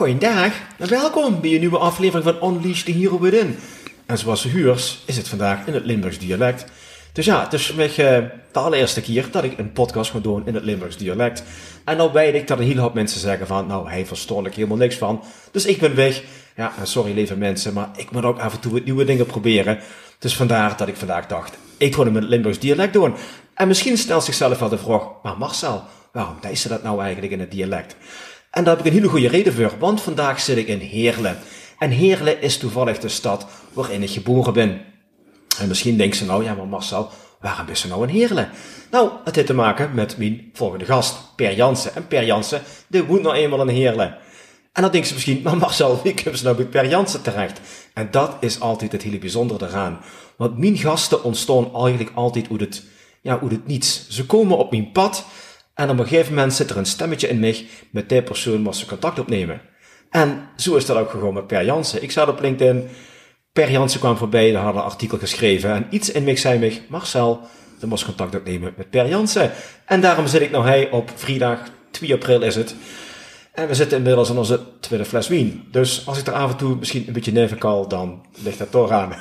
Goeiedag en welkom bij een nieuwe aflevering van Unleash the Hero Within. En zoals u huurt is het vandaag in het Limburgs dialect. Dus ja, het is voor mij eh, de allereerste keer dat ik een podcast ga doen in het Limburgs dialect. En nou weet ik dat een hele hoop mensen zeggen van, nou hij verstond ik helemaal niks van. Dus ik ben weg. Ja, sorry lieve mensen, maar ik moet ook af en toe nieuwe dingen proberen. Dus vandaar dat ik vandaag dacht, ik ga hem in het Limburgs dialect doen. En misschien stelt zichzelf wel de vraag, maar Marcel, waarom deed ze dat nou eigenlijk in het dialect? En daar heb ik een hele goede reden voor, want vandaag zit ik in Heerlen. En Heerlen is toevallig de stad waarin ik geboren ben. En misschien denkt ze nou, ja maar Marcel, waarom is ze nou in Heerlen? Nou, het heeft te maken met mijn volgende gast, Per Jansen. En Per Jansen, die woont nou eenmaal in Heerlen. En dan denkt ze misschien, maar Marcel, wie komt ze nou bij Per Jansen terecht? En dat is altijd het hele bijzondere eraan. Want mijn gasten ontstaan eigenlijk altijd uit het, ja, uit het niets. Ze komen op mijn pad en op een gegeven moment zit er een stemmetje in mij met die persoon waar ze contact opnemen. En zo is dat ook gegaan met Per Jansen. Ik zat op LinkedIn, Per Jansen kwam voorbij, daar had een artikel geschreven. En iets in mij zei mij, Marcel, dan moest contact opnemen met Per Jansen. En daarom zit ik nou hij op vrijdag 2 april is het. En we zitten inmiddels aan onze tweede fles wien. Dus als ik er af en toe misschien een beetje neven kal, dan ligt dat toch aan.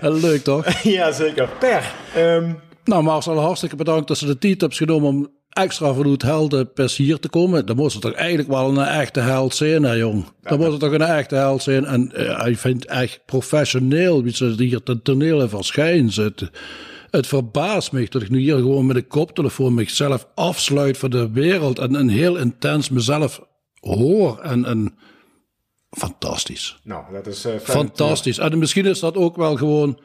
Leuk toch? ja, zeker. Per, um, nou, Marcel, hartstikke bedankt dat ze de tijd hebt genomen om extra voor het heldenpers hier te komen. Dan moet het toch eigenlijk wel een echte held zijn, hè, jong. Dan moet het toch een echte held zijn. En uh, ik vind het echt professioneel wie ze hier ten toneel verschijnen. Het, het verbaast me dat ik nu hier gewoon met een koptelefoon mezelf afsluit van de wereld. En, en heel intens mezelf hoor. En, en fantastisch. Nou, dat is uh, fantastisch. En misschien is dat ook wel gewoon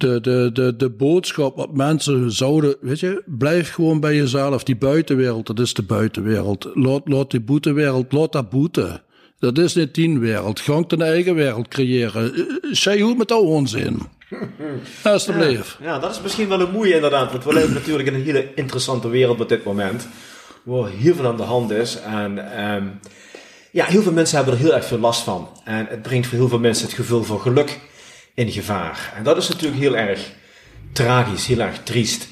de, de, de, de boodschap wat mensen zouden, weet je, blijf gewoon bij jezelf. Die buitenwereld, dat is de buitenwereld. Laat, laat die boetewereld, laat dat boeten. Dat is niet die wereld. Gang een eigen wereld creëren. Zij hoe met dat onzin. Alsjeblieft. Ja, ja, dat is misschien wel een moeie inderdaad. Want we leven natuurlijk in een hele interessante wereld op dit moment. Waar heel veel aan de hand is. En um, ja, heel veel mensen hebben er heel erg veel last van. En het brengt voor heel veel mensen het gevoel van geluk in gevaar. En dat is natuurlijk heel erg tragisch, heel erg triest.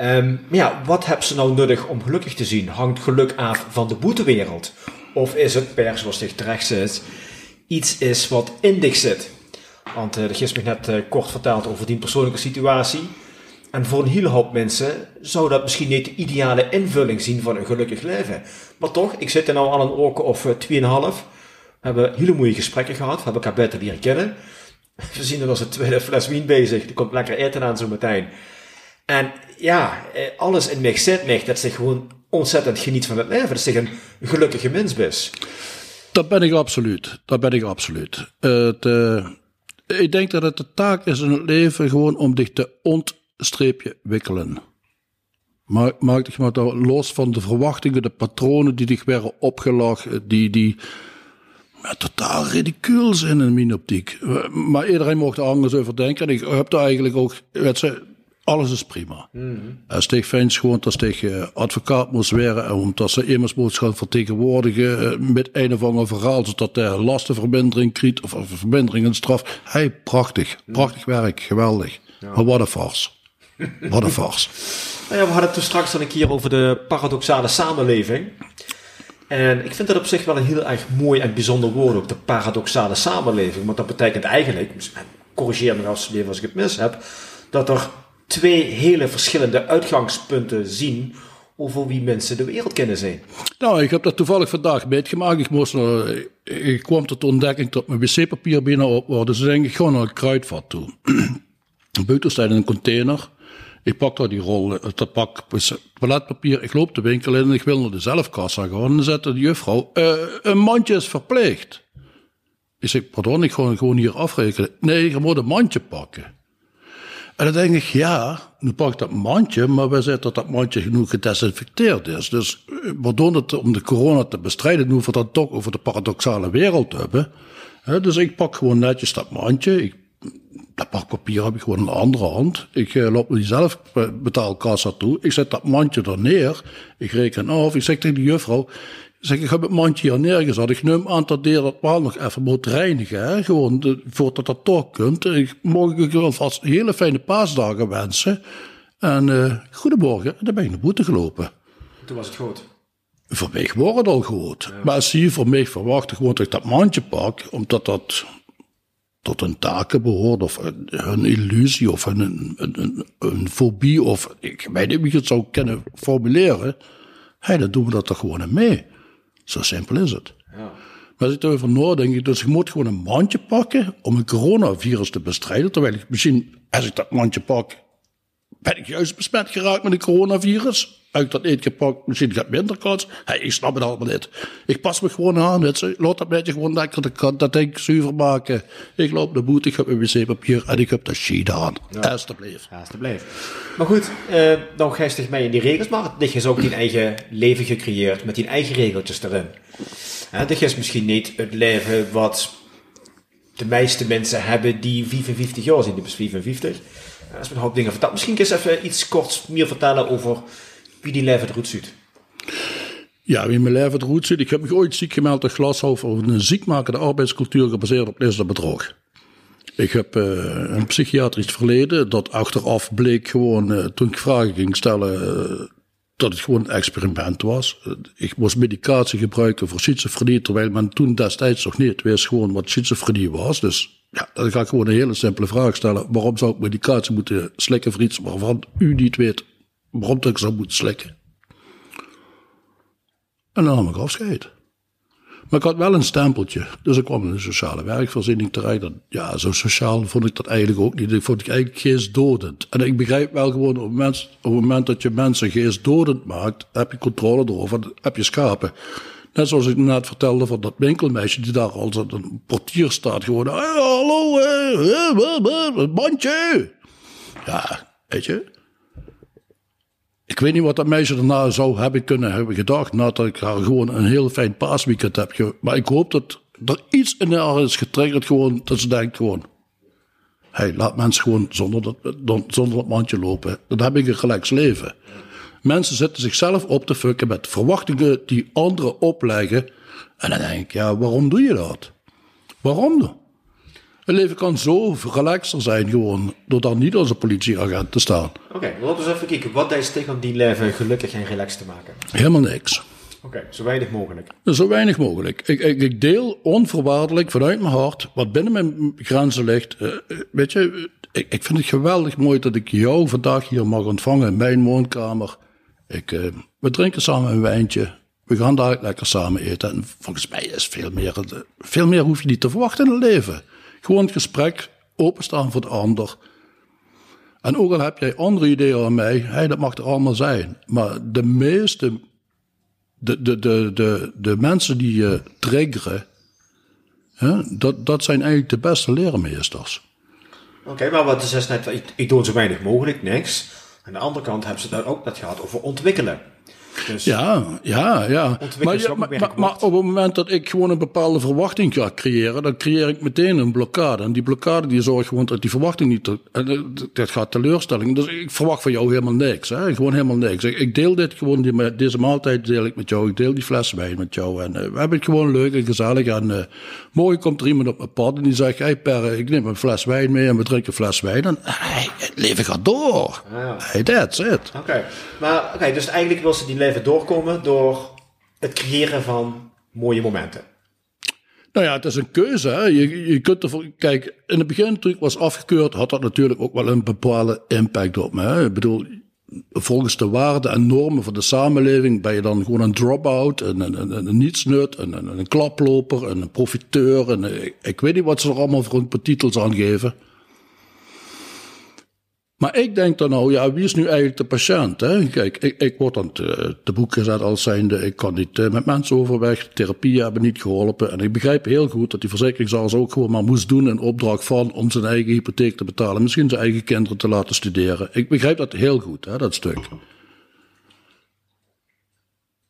Um, maar ja, wat hebben ze nou nodig om gelukkig te zien? Hangt geluk af van de boetewereld? Of is het, per zoals zich terecht zit, iets is wat in dich zit? Want uh, de me net uh, kort verteld over die persoonlijke situatie. En voor een hele hoop mensen zou dat misschien niet de ideale invulling zien van een gelukkig leven. Maar toch, ik zit er nou al een oor of uh, 2,5. We hebben hele mooie gesprekken gehad. We hebben elkaar beter leren kennen. We zien er als een tweede fles wien bezig. Die komt lekker eten aan zo meteen. En ja, eh, alles in mij zit dat ze gewoon ontzettend geniet van het leven. Dat ze een gelukkige mens is. Dat ben ik absoluut. Dat ben ik absoluut. Uh, ik denk dat het de taak is in het leven gewoon om dich te ontstreepje wikkelen. Maak, maak dich maar los van de verwachtingen, de patronen die dich werden opgelegd, die, die, maar totaal ridicuul zijn in mijn optiek. Maar iedereen mocht er anders over denken. En ik heb daar eigenlijk ook, weet ze, alles is prima. Mm -hmm. Als tegen fijn gewoon dat tegen advocaat moest werden, omdat ze immers moet gaan vertegenwoordigen eh, met een of ander verhaal, zodat hij lastenvermindering krijgt of een vermindering in straf. Hey, prachtig, prachtig werk, geweldig. Ja. Maar wat een farce. Wat een farce. Nou ja, we hadden het toen straks dan een keer over de paradoxale samenleving. En ik vind dat op zich wel een heel erg mooi en bijzonder woord, ook de paradoxale samenleving. Want dat betekent eigenlijk, corrigeer me als, als ik het mis heb, dat er twee hele verschillende uitgangspunten zien over wie mensen de wereld kennen zijn. Nou, ik heb dat toevallig vandaag meegemaakt. Ik, moest, ik kwam tot de ontdekking dat mijn wc-papier binnen op was. Dus denk ik gewoon naar een kruidvat toe. Buiten staat in een container. Ik pak daar die rol, dat pak toiletpapier. Ik loop de winkel in en ik wil naar de zelfkassa gaan. En dan zegt de juffrouw, uh, een mandje is verplicht. Ik zeg, pardon, ik ga gewoon hier afrekenen. Nee, je moet een mandje pakken. En dan denk ik, ja, nu pak ik dat mandje, maar wij zeggen dat dat mandje genoeg gedesinfecteerd is. Dus eh, waardoor het om de corona te bestrijden, nu we dan toch over de paradoxale wereld hebben. Dus ik pak gewoon netjes dat mandje. Dat pak papier heb ik gewoon in de andere hand. Ik uh, loop niet zelf betaalkassa toe. Ik zet dat mandje er neer. Ik reken af. Ik zeg tegen de juffrouw, Zeg, ik heb het mandje hier neergezet. Ik neem aan dat deel dat wel nog even moet reinigen. Hè? Gewoon de, voordat dat toch kunt. Ik mag ik wel vast hele fijne paasdagen wensen. En uh, goedemorgen. En dan ben ik naar boete gelopen. Toen was het goed. Voor mij wordt het al goed. Maar zie je, voor mij verwachten gewoon dat ik dat mandje pak. Omdat dat tot een taken behoort. Of een, een illusie. Of een, een, een, een, fobie. Of ik weet niet hoe je het zou kunnen formuleren. Hé, dan doen we dat toch gewoon mee. Zo simpel is het. Ja. Maar als ik erover nadenk, dus ik moet gewoon een mandje pakken om een coronavirus te bestrijden. Terwijl ik misschien, als ik dat mandje pak, ben ik juist besmet geraakt met het coronavirus? Uit ik dat niet gepakt? Misschien gaat minder kans. Hey, ik snap het allemaal niet. Ik pas me gewoon aan. Het, laat dat beetje gewoon lekker de kant. Dat ik zuiver maken. Ik loop de boete, ik heb mijn wc-papier en ik heb de sheet aan. Ja. Alsjeblieft. Alsjeblieft. Maar goed, eh, dan ga mij mee in die regels. Maar dit is ook die eigen leven gecreëerd met die eigen regeltjes erin. En dit is misschien niet het leven wat de meeste mensen hebben die 55 jaar zijn. Die 55. Eh, Is een hoop dingen. Misschien eens even iets kort meer vertellen over wie die Levert Roet ziet. Ja, wie mijn lijf er roet ziet. Ik heb me ooit ziek gemeld in Glashof over een ziekmakende arbeidscultuur gebaseerd op bedrog. Ik heb eh, een psychiatrisch verleden dat achteraf bleek gewoon, eh, toen ik vragen ging stellen, dat het gewoon een experiment was. ik moest medicatie gebruiken voor schizofrenie, terwijl men toen destijds nog niet wist gewoon wat schizofrenie was. Dus ja, dan ga ik gewoon een hele simpele vraag stellen. Waarom zou ik medicatie moeten slikken voor iets waarvan u niet weet waarom ik zou moeten slikken? En dan nam ik afscheid. Maar ik had wel een stempeltje. Dus ik kwam in een sociale werkvoorziening terecht. ja, zo sociaal vond ik dat eigenlijk ook niet. Ik vond ik eigenlijk geestdodend. En ik begrijp wel gewoon, op moment, op het moment dat je mensen geestdodend maakt, heb je controle erover, heb je schapen. Net zoals ik net vertelde van dat winkelmeisje die daar als een portier staat. Gewoon, hey, hallo, hey, bandje. Ja, weet je. Ik weet niet wat dat meisje daarna zou hebben kunnen hebben gedacht. Nadat ik haar gewoon een heel fijn paasweekend heb. Ge maar ik hoop dat er iets in haar is getriggerd. Gewoon, dat ze denkt gewoon. Hey, laat mensen gewoon zonder dat, zonder dat mandje lopen. Dan heb ik een gelijks leven. Mensen zetten zichzelf op te fucken met verwachtingen die anderen opleggen. En dan denk ik, ja, waarom doe je dat? Waarom dan? Het leven kan zo relaxter zijn gewoon, door dan niet als een politieagent te staan. Oké, okay, laten we eens even kijken. Wat is tegen om die leven gelukkig en relaxed te maken? Helemaal niks. Oké, zo weinig mogelijk. Zo weinig mogelijk. Ik, ik, ik, deel onvoorwaardelijk vanuit mijn hart wat binnen mijn grenzen ligt. Uh, weet je, ik, ik vind het geweldig mooi dat ik jou vandaag hier mag ontvangen in mijn woonkamer. Ik, uh, we drinken samen een wijntje. We gaan daar lekker samen eten. En volgens mij is veel meer, veel meer hoef je niet te verwachten in het leven. Gewoon het gesprek, openstaan voor de ander. En ook al heb jij andere ideeën aan mij, hey, dat mag er allemaal zijn. Maar de meeste, de, de, de, de, de mensen die je triggeren, hè, dat, dat zijn eigenlijk de beste leermeesters. Oké, maar wat is net, ik, ik doe zo weinig mogelijk, niks. Aan de andere kant hebben ze dan ook dat gaat over ontwikkelen. Dus ja, ja, ja. Maar, maar, maar, op het moment dat ik gewoon een bepaalde verwachting ga creëren, dan creëer ik meteen een blokkade. En die blokkade die zorgt gewoon dat die verwachting niet. Eh, dat gaat teleurstelling. Dus ik verwacht van jou helemaal niks. Hè? Gewoon helemaal niks. Ik, deel dit gewoon, die, deze maaltijd deel ik met jou. Ik deel die fles wijn met jou. En uh, we hebben het gewoon leuk en gezellig. En uh, morgen komt er iemand op mijn pad en die zegt: Hey Per, ik neem een fles wijn mee en we drinken een fles wijn. En hey, het leven gaat door. Ja. Hey, that's it. Oké, maar oké, dus eigenlijk wil ze die leven doorkomen door het creëren van mooie momenten. Nou ja, het is een keuze. Je, je kunt ervoor, kijk, in het begin toen ik was afgekeurd, had dat natuurlijk ook wel een bepaalde impact op me. Hè. Ik bedoel, volgens de waarden en normen van de samenleving ben je dan gewoon een drop-out, een, een, een, nietsnut, een, een, klaploper, een profiteur. En, ik, weet niet wat ze er allemaal voor titels aan geven. Maar ik denk dan nou, ja, wie is nu eigenlijk de patiënt? Hè? Kijk, ik, ik word dan te, te boek gezet als zijnde, ik kan niet uh, met mensen overweg, therapie hebben niet geholpen. En ik begrijp heel goed dat die verzekeringsarts ook gewoon maar moest doen in opdracht van om zijn eigen hypotheek te betalen. Misschien zijn eigen kinderen te laten studeren. Ik begrijp dat heel goed, hè, dat stuk.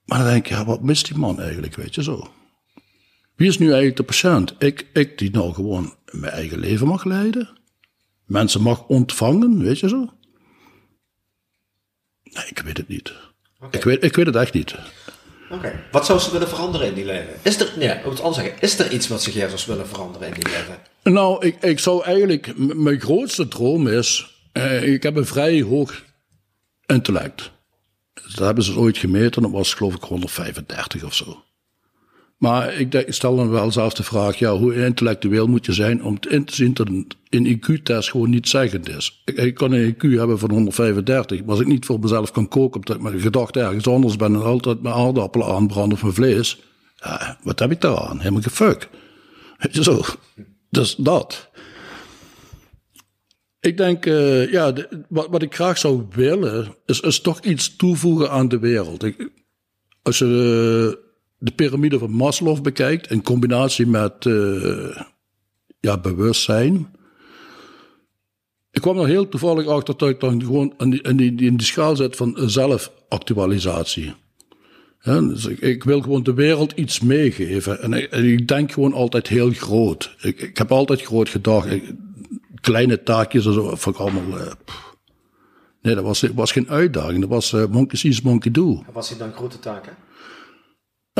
Maar dan denk ik, ja, wat mist die man eigenlijk, weet je zo? Wie is nu eigenlijk de patiënt? Ik, ik die nou gewoon mijn eigen leven mag leiden? Mensen mag ontvangen, weet je zo? Nee, ik weet het niet. Okay. Ik, weet, ik weet het echt niet. Oké. Wat zou ze willen veranderen in die leven? Is er, nee, om het anders zeggen, is er iets wat ze zou willen veranderen in die leven? Nou, ik, ik zou eigenlijk, mijn grootste droom is, eh, ik heb een vrij hoog intellect. Dat hebben ze ooit gemeten, dat was geloof ik 135 of zo. Maar ik, stel dan wel zelf de vraag, ja, hoe intellectueel moet je zijn om in te zien dat een, IQ-test gewoon niet zeggend is. Ik, ik, kan een IQ hebben van 135, maar als ik niet voor mezelf kan koken, omdat ik mijn gedachten ergens anders ben en altijd mijn aardappelen aanbranden of mijn vlees, ja, wat heb ik daaraan? Helemaal gefuck. Weet je zo? Dus dat. Ik denk, uh, ja, wat, wat ik graag zou willen, is, is toch iets toevoegen aan de wereld. Als je de piramide van Maslow bekijkt, in combinatie met uh, ja, bewustzijn. Ik kwam er heel toevallig achter dat ik dan gewoon in die, in die, in schaal zet van zelfactualisatie. Ja, dus ik, wil gewoon de wereld iets meegeven. En ik, en denk gewoon altijd heel groot. Ik, heb altijd groot gedacht. kleine taakjes en zo, vond ik allemaal. Uh, nee, dat was, was geen uitdaging. Dat was uh, monkey sees, monkey do. Wat zijn dan grote taken?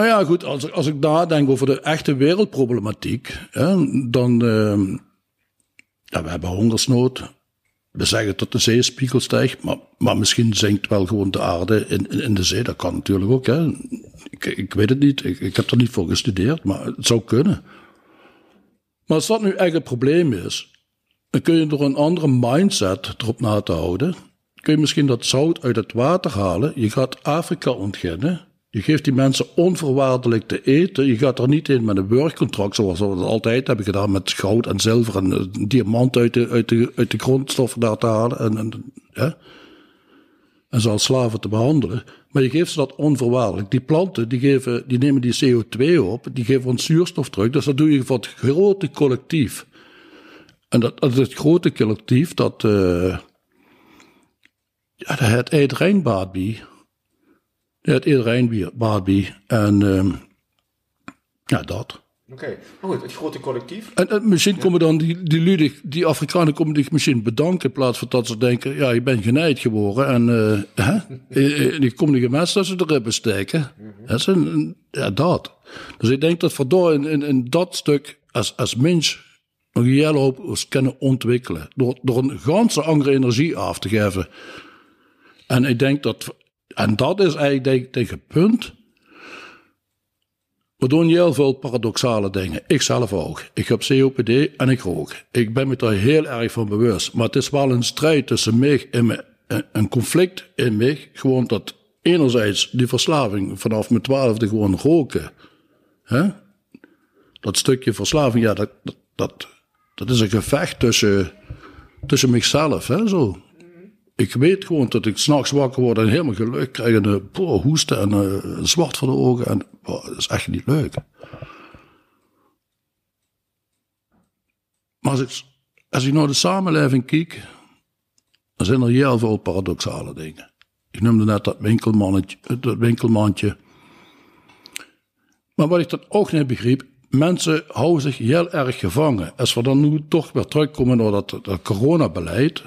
Nou ja, goed, als, als ik nadenk over de echte wereldproblematiek, hè, dan. Uh, ja, we hebben hongersnood. We zeggen dat de zeespiegel stijgt, maar, misschien zinkt wel gewoon de aarde in, in, in de zee. Dat kan natuurlijk ook. Hè. Ik, ik weet het niet, ik, ik heb er niet voor gestudeerd, maar het zou kunnen. Maar als dat nu echt het probleem is, dan kun je door een andere mindset erop na te houden, kun je misschien dat zout uit het water halen. Je gaat Afrika ontginnen. Je geeft die mensen onvoorwaardelijk te eten. Je gaat er niet in met een werkcontract, zoals we dat altijd hebben gedaan, met goud en zilver en uh, diamant uit de, uit, de, uit de grondstoffen daar te halen. En, en, als slaven te behandelen. Maar je geeft ze dat onvoorwaardelijk. Die planten, die, geven, die nemen die CO2 op, die geven ons zuurstof terug. Dus dat doe je voor het grote collectief. En dat, dat is het grote collectief dat, uh, ja, het eet Rijnbaat bij het iedereen Barbie. En uh, ja, dat. Oké, okay. goed, het grote collectief. En, en misschien komen dan die, die Ludig, die Afrikanen komen zich misschien bedanken in plaats van dat ze denken, ja, je bent geneid geworden en uh, hè? die komen die mensen dat ze de ribben steken. Mm -hmm. dat een, ja, dat. Dus ik denk dat voor in, in, in dat stuk als, als mens nog een hele hoop kunnen ontwikkelen. Door, door een ganse andere energie af te geven. En ik denk dat en dat is eigenlijk denk, punt. We doen heel veel paradoxale dingen. Ik zelf ook. Ik heb COPD en ik rook. Ik ben me daar heel erg van bewust. Maar het is wel een strijd tussen mij en me, een conflict in mij. Gewoon dat enerzijds die verslaving vanaf mijn twaalfde gewoon roken. Dat stukje verslaving, ja, dat, dat, dat, is een gevecht tussen, tussen mijzelf. Hè, zo ik weet gewoon dat ik s'nachts wakker word en helemaal geluk krijg en uh, hoesten en uh, zwart voor de ogen. En dat is echt niet leuk. Maar als ik, als naar de samenleving kijk, dan zijn er heel veel paradoxale dingen. Ik noemde net dat winkelmannetje, dat winkelmandje. Maar wat ik dan ook niet begreep, mensen houden zich heel erg gevangen. Als we dan nu toch weer terugkomen naar dat, dat coronabeleid,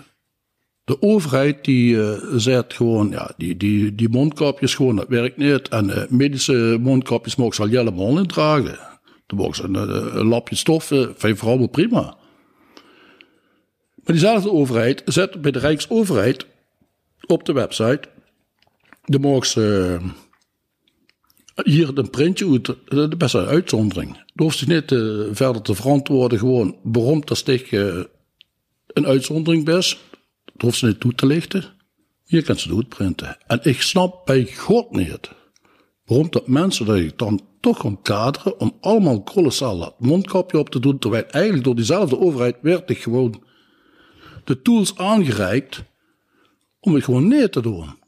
de overheid die uh, zegt gewoon, ja, die, die, die mondkapjes gewoon, dat werkt niet. En uh, medische mondkapjes mogen ze al helemaal niet dragen. Dan mogen ze een, eh, lapje stof, uh, vooral prima. Maar diezelfde overheid zet bij de Rijksoverheid op de website, de mogen hier een printje uit, dat is best een uitzondering. Dan hoeft zich niet verder te verantwoorden, gewoon waarom dat sticht een uitzondering best het hoeft ze niet toe te lichten. Je kan ze uitprinten. En ik snap bij God niet waarom dat mensen dat dan toch gaan kaderen om allemaal kolossaal dat mondkapje op te doen, terwijl eigenlijk door diezelfde overheid werd ik gewoon de tools aangereikt om het gewoon neer te doen.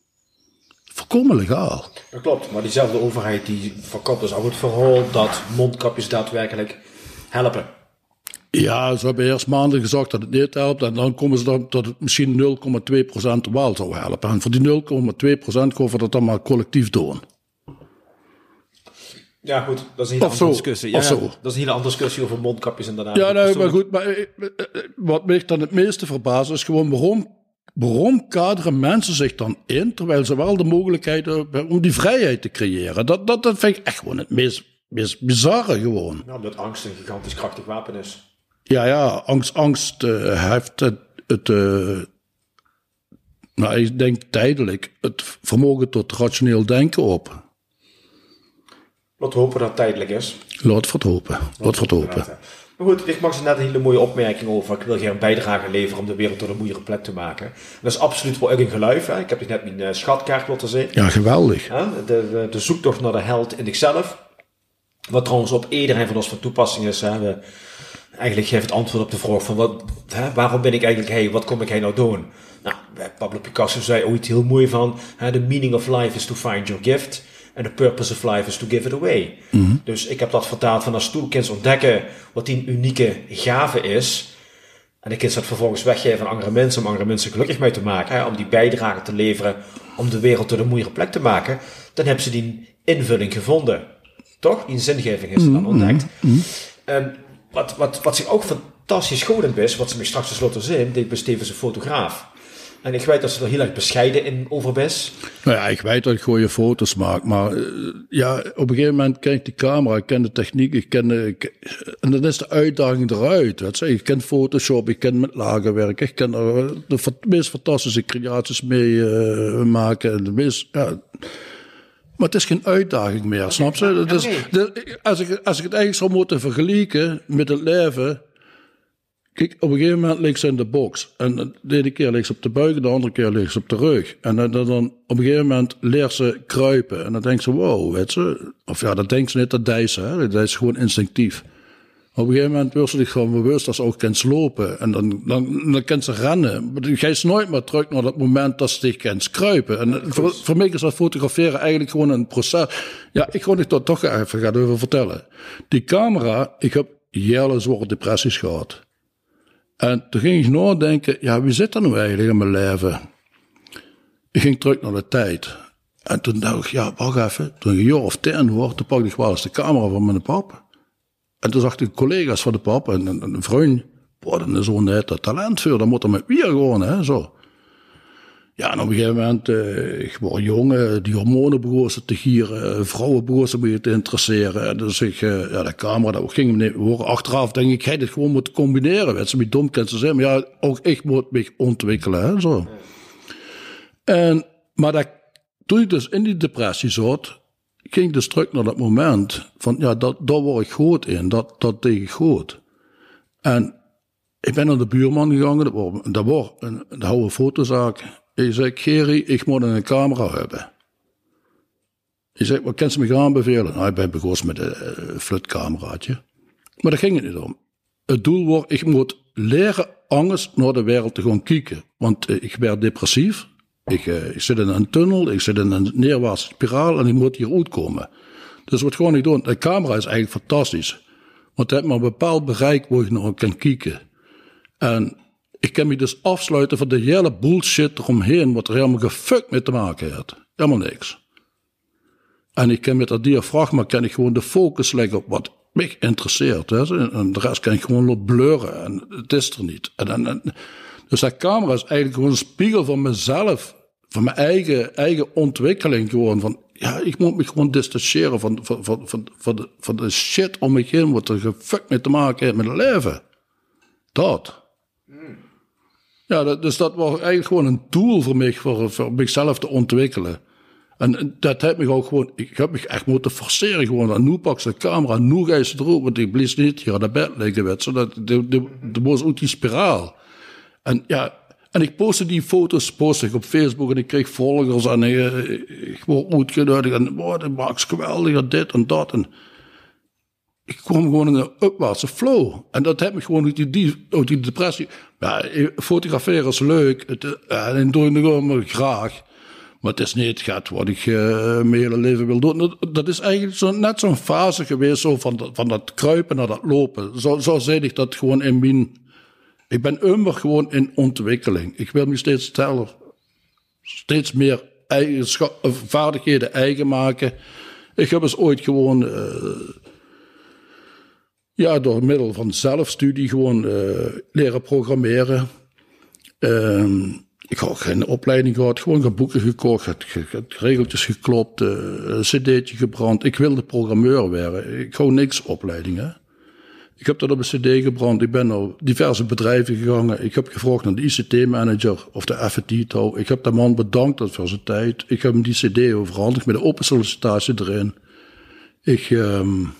Volkomen legaal. Dat klopt, maar diezelfde overheid die verkoopt dus ook het verhaal dat mondkapjes daadwerkelijk helpen. Ja, ze hebben eerst maanden gezegd dat het niet helpt. En dan komen ze dan dat het misschien 0,2% wel zou helpen. En voor die 0,2% gaan we dat dan maar collectief doen. Ja, goed, dat is een hele andere discussie. Ja, dat is een hele andere discussie over mondkapjes inderdaad. Ja, nee, maar goed. Maar eh, eh, wat mij dan het meeste verbaast is gewoon waarom, waarom kaderen mensen zich dan in, terwijl ze wel de mogelijkheid hebben om die vrijheid te creëren. Dat, dat, dat vind ik echt gewoon het meest, meest bizarre gewoon. Ja, omdat angst een gigantisch krachtig wapen is. Ja, ja, angst, angst eh, heeft het, het eh, nou, ik denk tijdelijk, het vermogen tot rationeel denken op. Laten we hopen dat het tijdelijk is. Laat het hopen. Laat het hopen. Maar goed, ik maakte net een hele mooie opmerking over. Ik wil hier een bijdrage leveren om de wereld tot een mooiere plek te maken. En dat is absoluut wel een geluid. Hè. Ik heb je net mijn eh, schatkaart laten zien. Ja, geweldig. Hè? De, de, de zoektocht naar de held in zichzelf. Wat trouwens op iedereen van ons van toepassing is. Hè? We, eigenlijk geeft het antwoord op de vraag van wat, hè, waarom ben ik eigenlijk hey, wat kom ik hier nou doen? Nou, Pablo Picasso zei ooit heel mooi van, hè, the meaning of life is to find your gift. And the purpose of life is to give it away. Dus ik heb dat vertaald van als toolkins ontdekken wat die unieke gave is. En de kind dat vervolgens weggeven aan andere mensen om andere mensen gelukkig mee te maken. Hè, om die bijdrage te leveren om de wereld tot een mooiere plek te maken. Dan hebben ze die invulling gevonden. Toch? Die zingeving is er dan ontdekt. En wat, wat, wat zich ook fantastisch goed is, wat ze me straks tenslotte zien, die besteven is een fotograaf. En ik weet dat ze er heel erg bescheiden in over is. Nou ja, ik weet dat ik goede foto's maak, maar eh, ja, op een gegeven moment ken ik die camera, ik ken de techniek, ik ken de, ik- en dan is de uitdaging eruit. Ik ken Photoshop, ik ken met lagerwerk, ik ken er de fa- meest fantastische creaties mee eh, maken. En de meest, ja, maar het is geen uitdaging meer, snap je? Het is, als, ik, als ik het eigenlijk zou moeten vergelijken met het leven, Kijk, op een gegeven moment ligt ze in de box. En de ene keer ligt ze op de buik, de andere keer ligt ze op de rug. En dan, dan, dan op een gegeven moment leert ze kruipen. En dan denkt ze, wow, weet ze. Of ja, dat denkt ze niet, dat deed ze. Hè? Dat is gewoon instinctief. Op een gegeven moment wordt ze zich gewoon bewust dat ze ook kan slopen. En dan, dan, dan kan ze rennen. Maar je gaat nooit meer terug naar dat moment dat ze zich kan kruipen. En voor, voor mij is dat fotograferen eigenlijk gewoon een proces. Ja, ik ga het toch, toch even gaan over vertellen. Die camera, ik heb jaren zware depressies gehad. En toen ging ik nadenken, ja, wie zit er nou eigenlijk in mijn leven? Ik ging terug naar de tijd. En toen dacht ik, ja, wacht even. Toen ik een jaar of tien word, toen pakte ik wel eens de camera van mijn pap. En toen zag ik collega's van de pap en een, vriend. Boah, dat is zo'n net talent voor. Dan moet er met weer gewoon, hè, zo. Ja, en op een gegeven moment, eh, ik word jong, eh, die hormonen begonnen te gieren, eh, vrouwen begonnen me te interesseren. En dus ik, eh, ja, de camera, dat ging me niet. Achteraf denk ik, hij dit gewoon moeten combineren. Weet ze, wie dom kan ze zijn, maar ja, ook ik moet me ontwikkelen, hè, zo. En, maar dat, toen ik dus in die depressie zat, ging dus terug naar dat moment van, ja, dat, daar word ik goed in, dat, dat deed ik goed. En ik ben naar de buurman gegaan, dat was, dat een, een oude fotozaak. Ik zei, Gerry, ik moet een camera hebben. Ik zei, wat kan ze me gaan aanbevelen? Nou, ik ben begonnen met een flutcameraatje. Maar daar ging het niet om. Het doel was, ik moet leren angst naar de wereld te gaan kijken. Want uh, ik werd depressief. Ik, uh, ik zit in een tunnel, ik zit in een neerwaartse spiraal en ik moet hier uitkomen. Dus wat gewoon ik doen? De camera is eigenlijk fantastisch. Want het heeft maar een bepaald bereik waar ik nog kan kijken. En ik kan me dus afsluiten van de hele bullshit eromheen, wat er helemaal gefuckt mee te maken heeft. Helemaal niks. En ik kan met dat diafragma kan ik gewoon de focus leggen op wat mij interesseert. Hè. En de rest kan ik gewoon blurren. En het is er niet. En, en, dus dat camera is eigenlijk gewoon een spiegel van mezelf. Van mijn eigen, eigen ontwikkeling gewoon. Van, ja, ik moet me gewoon distancieren van, van, van, van, van, de, van de shit om me heen. Wat er gefuckt mee te maken heeft met het leven. Dat. Ja, dat, dus dat was eigenlijk gewoon een tool voor mij, voor, voor mezelf te ontwikkelen. En dat heeft me ook gewoon, ik heb me echt moeten forceren gewoon. En nu pak ze de camera, nu ga je ze erop, want ik blies niet hier aan de bed liggen, weet. Dat, de, de, de was uit die spiraal. En ja, en ik postte die foto's postte ik op Facebook en ik kreeg volgers en ik, ik word uitgenodigd en oh, dat maakt geweldig dit en dat. En ik kwam gewoon in een upwaartse flow. En dat heb me gewoon uit die, uit die depressie. Ja, fotograferen is leuk. Het, uh, en ik gewoon graag. Maar het is niet gaat wat ik uh, mijn hele leven wil doen. Dat, is eigenlijk zo, net zo'n fase geweest zo van, van dat kruipen naar dat lopen. Zo, zo zei ik dat gewoon in mijn... Ik ben immer gewoon in ontwikkeling. Ik wil me steeds sneller, steeds meer vaardigheden eigen maken. Ik heb eens ooit gewoon... Uh, ja, door middel van zelfstudie gewoon uh, leren programmeren. Uh, ik had geen opleiding gehad, gewoon boeken gekocht, regeltjes geklopt, uh, een cd'tje gebrand. Ik wilde programmeur worden. Ik hou niks opleidingen. Ik heb dat op een cd gebrand. Ik ben naar diverse bedrijven gegaan. Ik heb gevraagd naar de ICT-manager of de FT touw. Ik heb de man bedankt voor zijn tijd. Ik heb hem die cd overhandigd met een open sollicitatie erin. Ik... Um,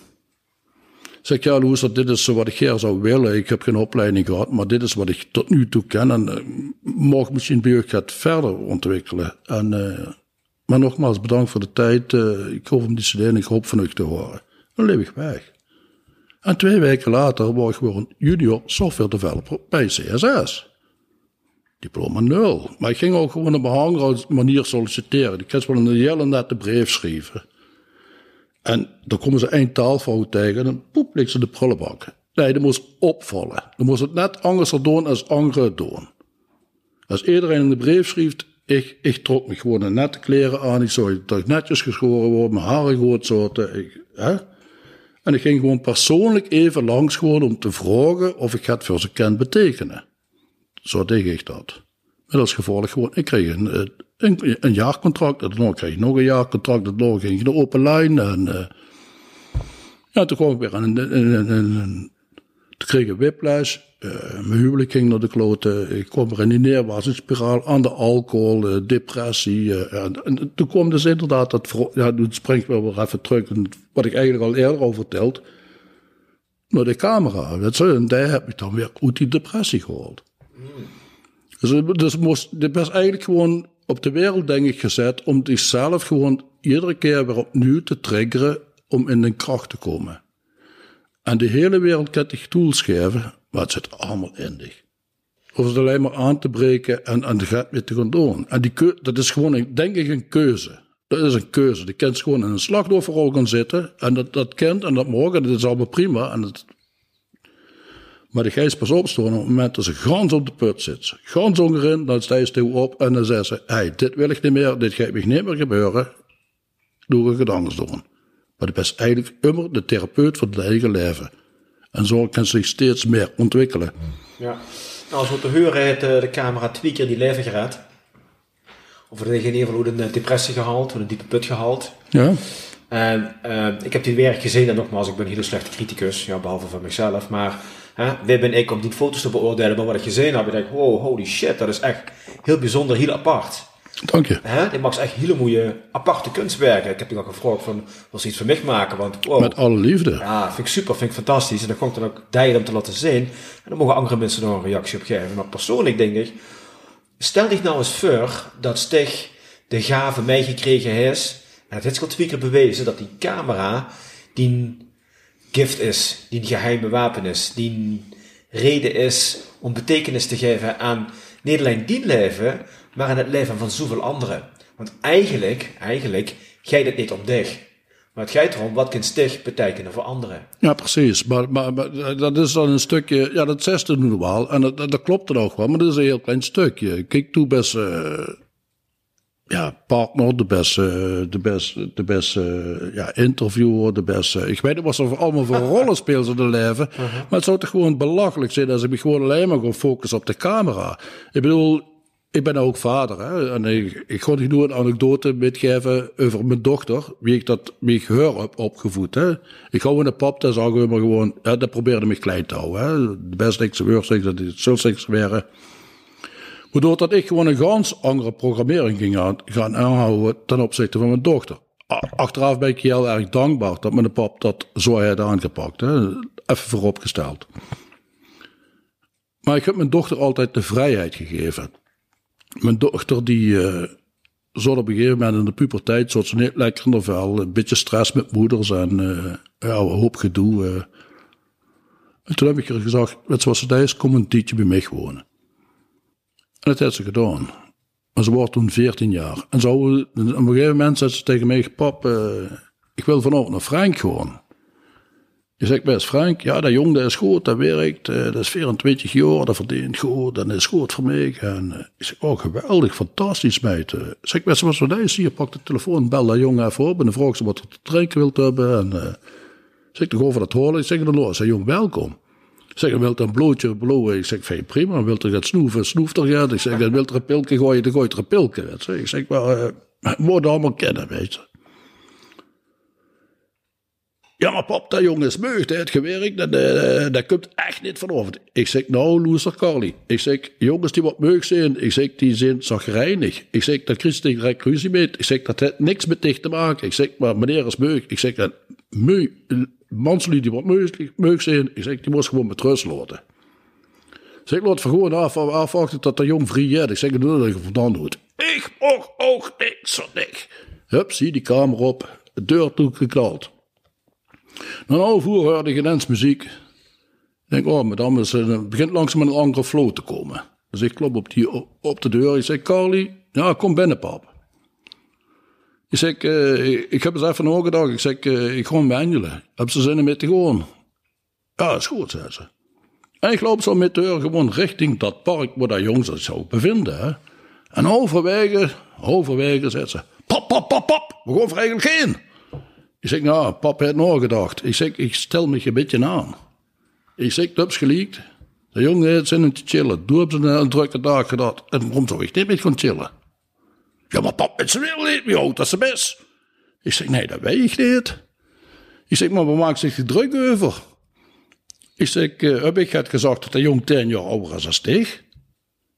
Zeg ja, Loes, dit is wat ik hier zou willen. Ik heb geen opleiding gehad, maar dit is wat ik tot nu toe ken. En uh, mag misschien bij gaat verder ontwikkelen. En, uh, maar nogmaals, bedankt voor de tijd. Uh, ik hoop om die CD en ik hoop van u te horen. Dan leef ik weg. En twee weken later word ik gewoon junior software developer bij CSS. Diploma nul. Maar ik ging ook gewoon op een manier solliciteren. Ik had wel een hele nette brief schrijven. En dan komen ze één taalfout tegen en dan poep, ligt ze de prullenbak. Nee, dat moest opvallen. Dan moest het net anders doen als anderen doen. Als iedereen de brief schreef, ik, ik trok me gewoon een nette kleren aan. Ik zorgde dat netjes geschoren word, mijn haren goed zoten. Ik, hè? En ik ging gewoon persoonlijk even langs gewoon om te vragen of ik het voor ze kan betekenen. Zo deed ik dat. Met als gevolg gewoon, ik kreeg een, eh, een, een jaarcontract. En dan kreeg ik nog een jaarcontract. Dan ging ik de open lijn. En uh, ja, toen kwam ik weer aan een, een, een, toen kreeg ik whiplash. Uh, mijn huwelijk ging naar de kloten. Ik kwam er in die neerwaartse spiraal aan de alcohol, uh, depressie. en, en, toen kwam dus inderdaad dat, ja, nu springt wel weer even terug, wat ik eigenlijk al eerder al verteld, naar de camera. Weet je, en daar heb ik dan weer uit die depressie gehaald. Dus, dus moest, was eigenlijk gewoon op de wereld, denk ik, gezet om zichzelf gewoon iedere keer weer opnieuw te triggeren om in de kracht te komen. En de hele wereld kan tools geven, maar het zit allemaal in dich. Of het alleen maar aan te breken en, en gaat mee te gaan doen. En die dat is gewoon, denk ik, een keuze. Dat is een keuze. Die kind gewoon in een slachtofferrol gaan zitten. En dat, dat kind en dat morgen, dat is allemaal prima. En dat, maar de geest pas opstoren op het moment dat ze gans op de put zit. Gans onderin, dan sta je stil op en dan zeggen ze: hey, dit wil ik niet meer, dit gaat me niet meer gebeuren. Doe ik het anders doen. Maar dat is eigenlijk immer de therapeut van het eigen leven. En zo kan zich steeds meer ontwikkelen. Ja, nou, zo te horen heeft eh, de camera twee keer die leven gered. Of er in ieder geval een depressie gehaald, een diepe put gehaald. Ja. En uh, ik heb die werk gezien en nogmaals, ik ben een hele slechte criticus, ja, behalve van mezelf. Maar Hè? Wie ben ik om die foto's te beoordelen, maar wat ik gezien heb, ik denk, wow, holy shit, dat is echt heel bijzonder, heel apart. Dank je. Hè? Die maakt echt hele mooie, aparte kunstwerken. Ik heb je nog gevraagd van, wil ze iets voor mij maken? Want, wow. Met alle liefde. Ja, vind ik super, vind ik fantastisch. En dan kon ik dan ook delen om te laten zien. En dan mogen andere mensen nog een reactie op geven. Maar persoonlijk denk ik, stel dich nou eens voor dat Stig de gave mij gekregen is. En het heeft al twee keer bewezen dat die camera, die gift is, die een geheime wapen is, die een reden is om betekenis te geven aan alleen die leven, maar aan het leven van zoveel anderen. Want eigenlijk, eigenlijk, jij dit niet om dich. Maar het gaat erom, wat kan stig betekenen voor anderen? Ja, precies. Maar, maar, maar, dat is dan een stukje, ja, dat zesde nu wel. En dat, dat, klopt er ook wel, maar dat is een heel klein stukje. Kijk, toe best, uh, ja, partner, de beste, de beste, de beste ja, interviewer, de beste. Ik weet niet wat ze allemaal voor rollen spelen ze leven. Uh-huh. Maar het zou toch gewoon belachelijk zijn als ik me gewoon alleen maar ga focussen op de camera. Ik bedoel, ik ben ook vader. Hè, en ik, ga niet een anekdote metgeven over mijn dochter, wie ik dat, ik haar heb opgevoed. Hè. Ik hou in de pap, dan zeggen we maar gewoon, ja, dat probeerde me klein te houden. Hè. De beste ik ze dat het zo niks waren. Waardoor dat ik gewoon een ganz andere programmering ging aan, gaan aanhouden ten opzichte van mijn dochter. Achteraf ben ik heel erg dankbaar dat mijn pap dat zo had aangepakt. Hè? Even vooropgesteld. Maar ik heb mijn dochter altijd de vrijheid gegeven. Mijn dochter die, uh, op een gegeven moment in de puberteit zat ze niet lekker in vel. Een beetje stress met moeders en uh, ja, een hoop gedoe. Uh. En toen heb ik er gezegd, weet je wat ze is, kom een tijdje bij mij wonen. En dat heeft ze gedaan. Maar ze wordt toen 14 jaar. En zo, op een gegeven moment zei ze tegen mij, pap, uh, ik wil vanavond naar Frank gewoon. Je zegt best, Frank, ja, dat jong dat is goed, dat werkt, uh, dat is 24 jaar, dat verdient goed, dat is goed voor mij. En ik zeg, oh, geweldig, fantastisch, meid. Uh, zeg best, wat zo dat hier, pak de telefoon, bel dat jongen even op en dan vraag ze wat te drinken wilt hebben. En uh, zeg, toch over dat horen, ik zeg, dan los, jong, welkom. Ik zeg, wilt een blootje blowen? Ik zeg, fijn, prima, wilt er gaat snoeven, snoeft gaat. Ik zeg, wilt er een pilke gooien, dan gooit er een pilke. Ik zeg, maar, uh, moet allemaal kennen, weet je. Ja, maar pap, dat jongen is meugd, heeft gewerkt, dat, uh, dat komt echt niet vanochtend. Ik zeg, nou, loser Carly. Ik zeg, jongens die wat meug zijn, ik zeg, die zijn zagrijnig. Ik zeg, dat Christen direct ruzie mee. Ik zeg, dat heeft niks met dich te maken. Ik zeg, maar meneer is meug. Ik zeg, dat manslui die wat meug, meug zijn, ik zeg, die moest gewoon met rust laten. Ik zeg, laat gewoon af, afwachten dat jong vrij is. Ik zeg, doe dat je vandaan doet. Ik mocht ook niks van niks. Hup, zie die kamer op, de deur toegeknald. Na een half uur hoorde ik denk, oh, madame, het begint langzaam een andere flow te komen. Dus ik klop op, die, op de deur. Ik zeg, Carly, ja, kom binnen, pap. Ik zeg, uh, ik heb eens even nagedacht. Ik zeg, uh, ik ga behandelen. Heb ze zin in mee te gaan? Ja, is goed, zei ze. En ik loop zo met de deur gewoon richting dat park waar dat jongens zich zou bevinden. En overwege, overwege, zei ze, pap, pap, pap, pap, we gaan eigenlijk heen. Ik zeg, nou, pap heeft nagedacht. Ik zeg, ik stel me een beetje aan. Ik zeg, dat is geliekt. De jongen heeft zin in te chillen. Doe op een drukke dag gedaan. En waarom zou ik niet met gaan chillen? Ja, maar pap, met zijn wil niet. Houdt dat ze best? Ik zeg, nee, dat weet ik niet. Ik zeg, maar we maken zich er druk over. Ik zeg, uh, heb ik het gezegd dat de jong tien jaar ouder is als ik?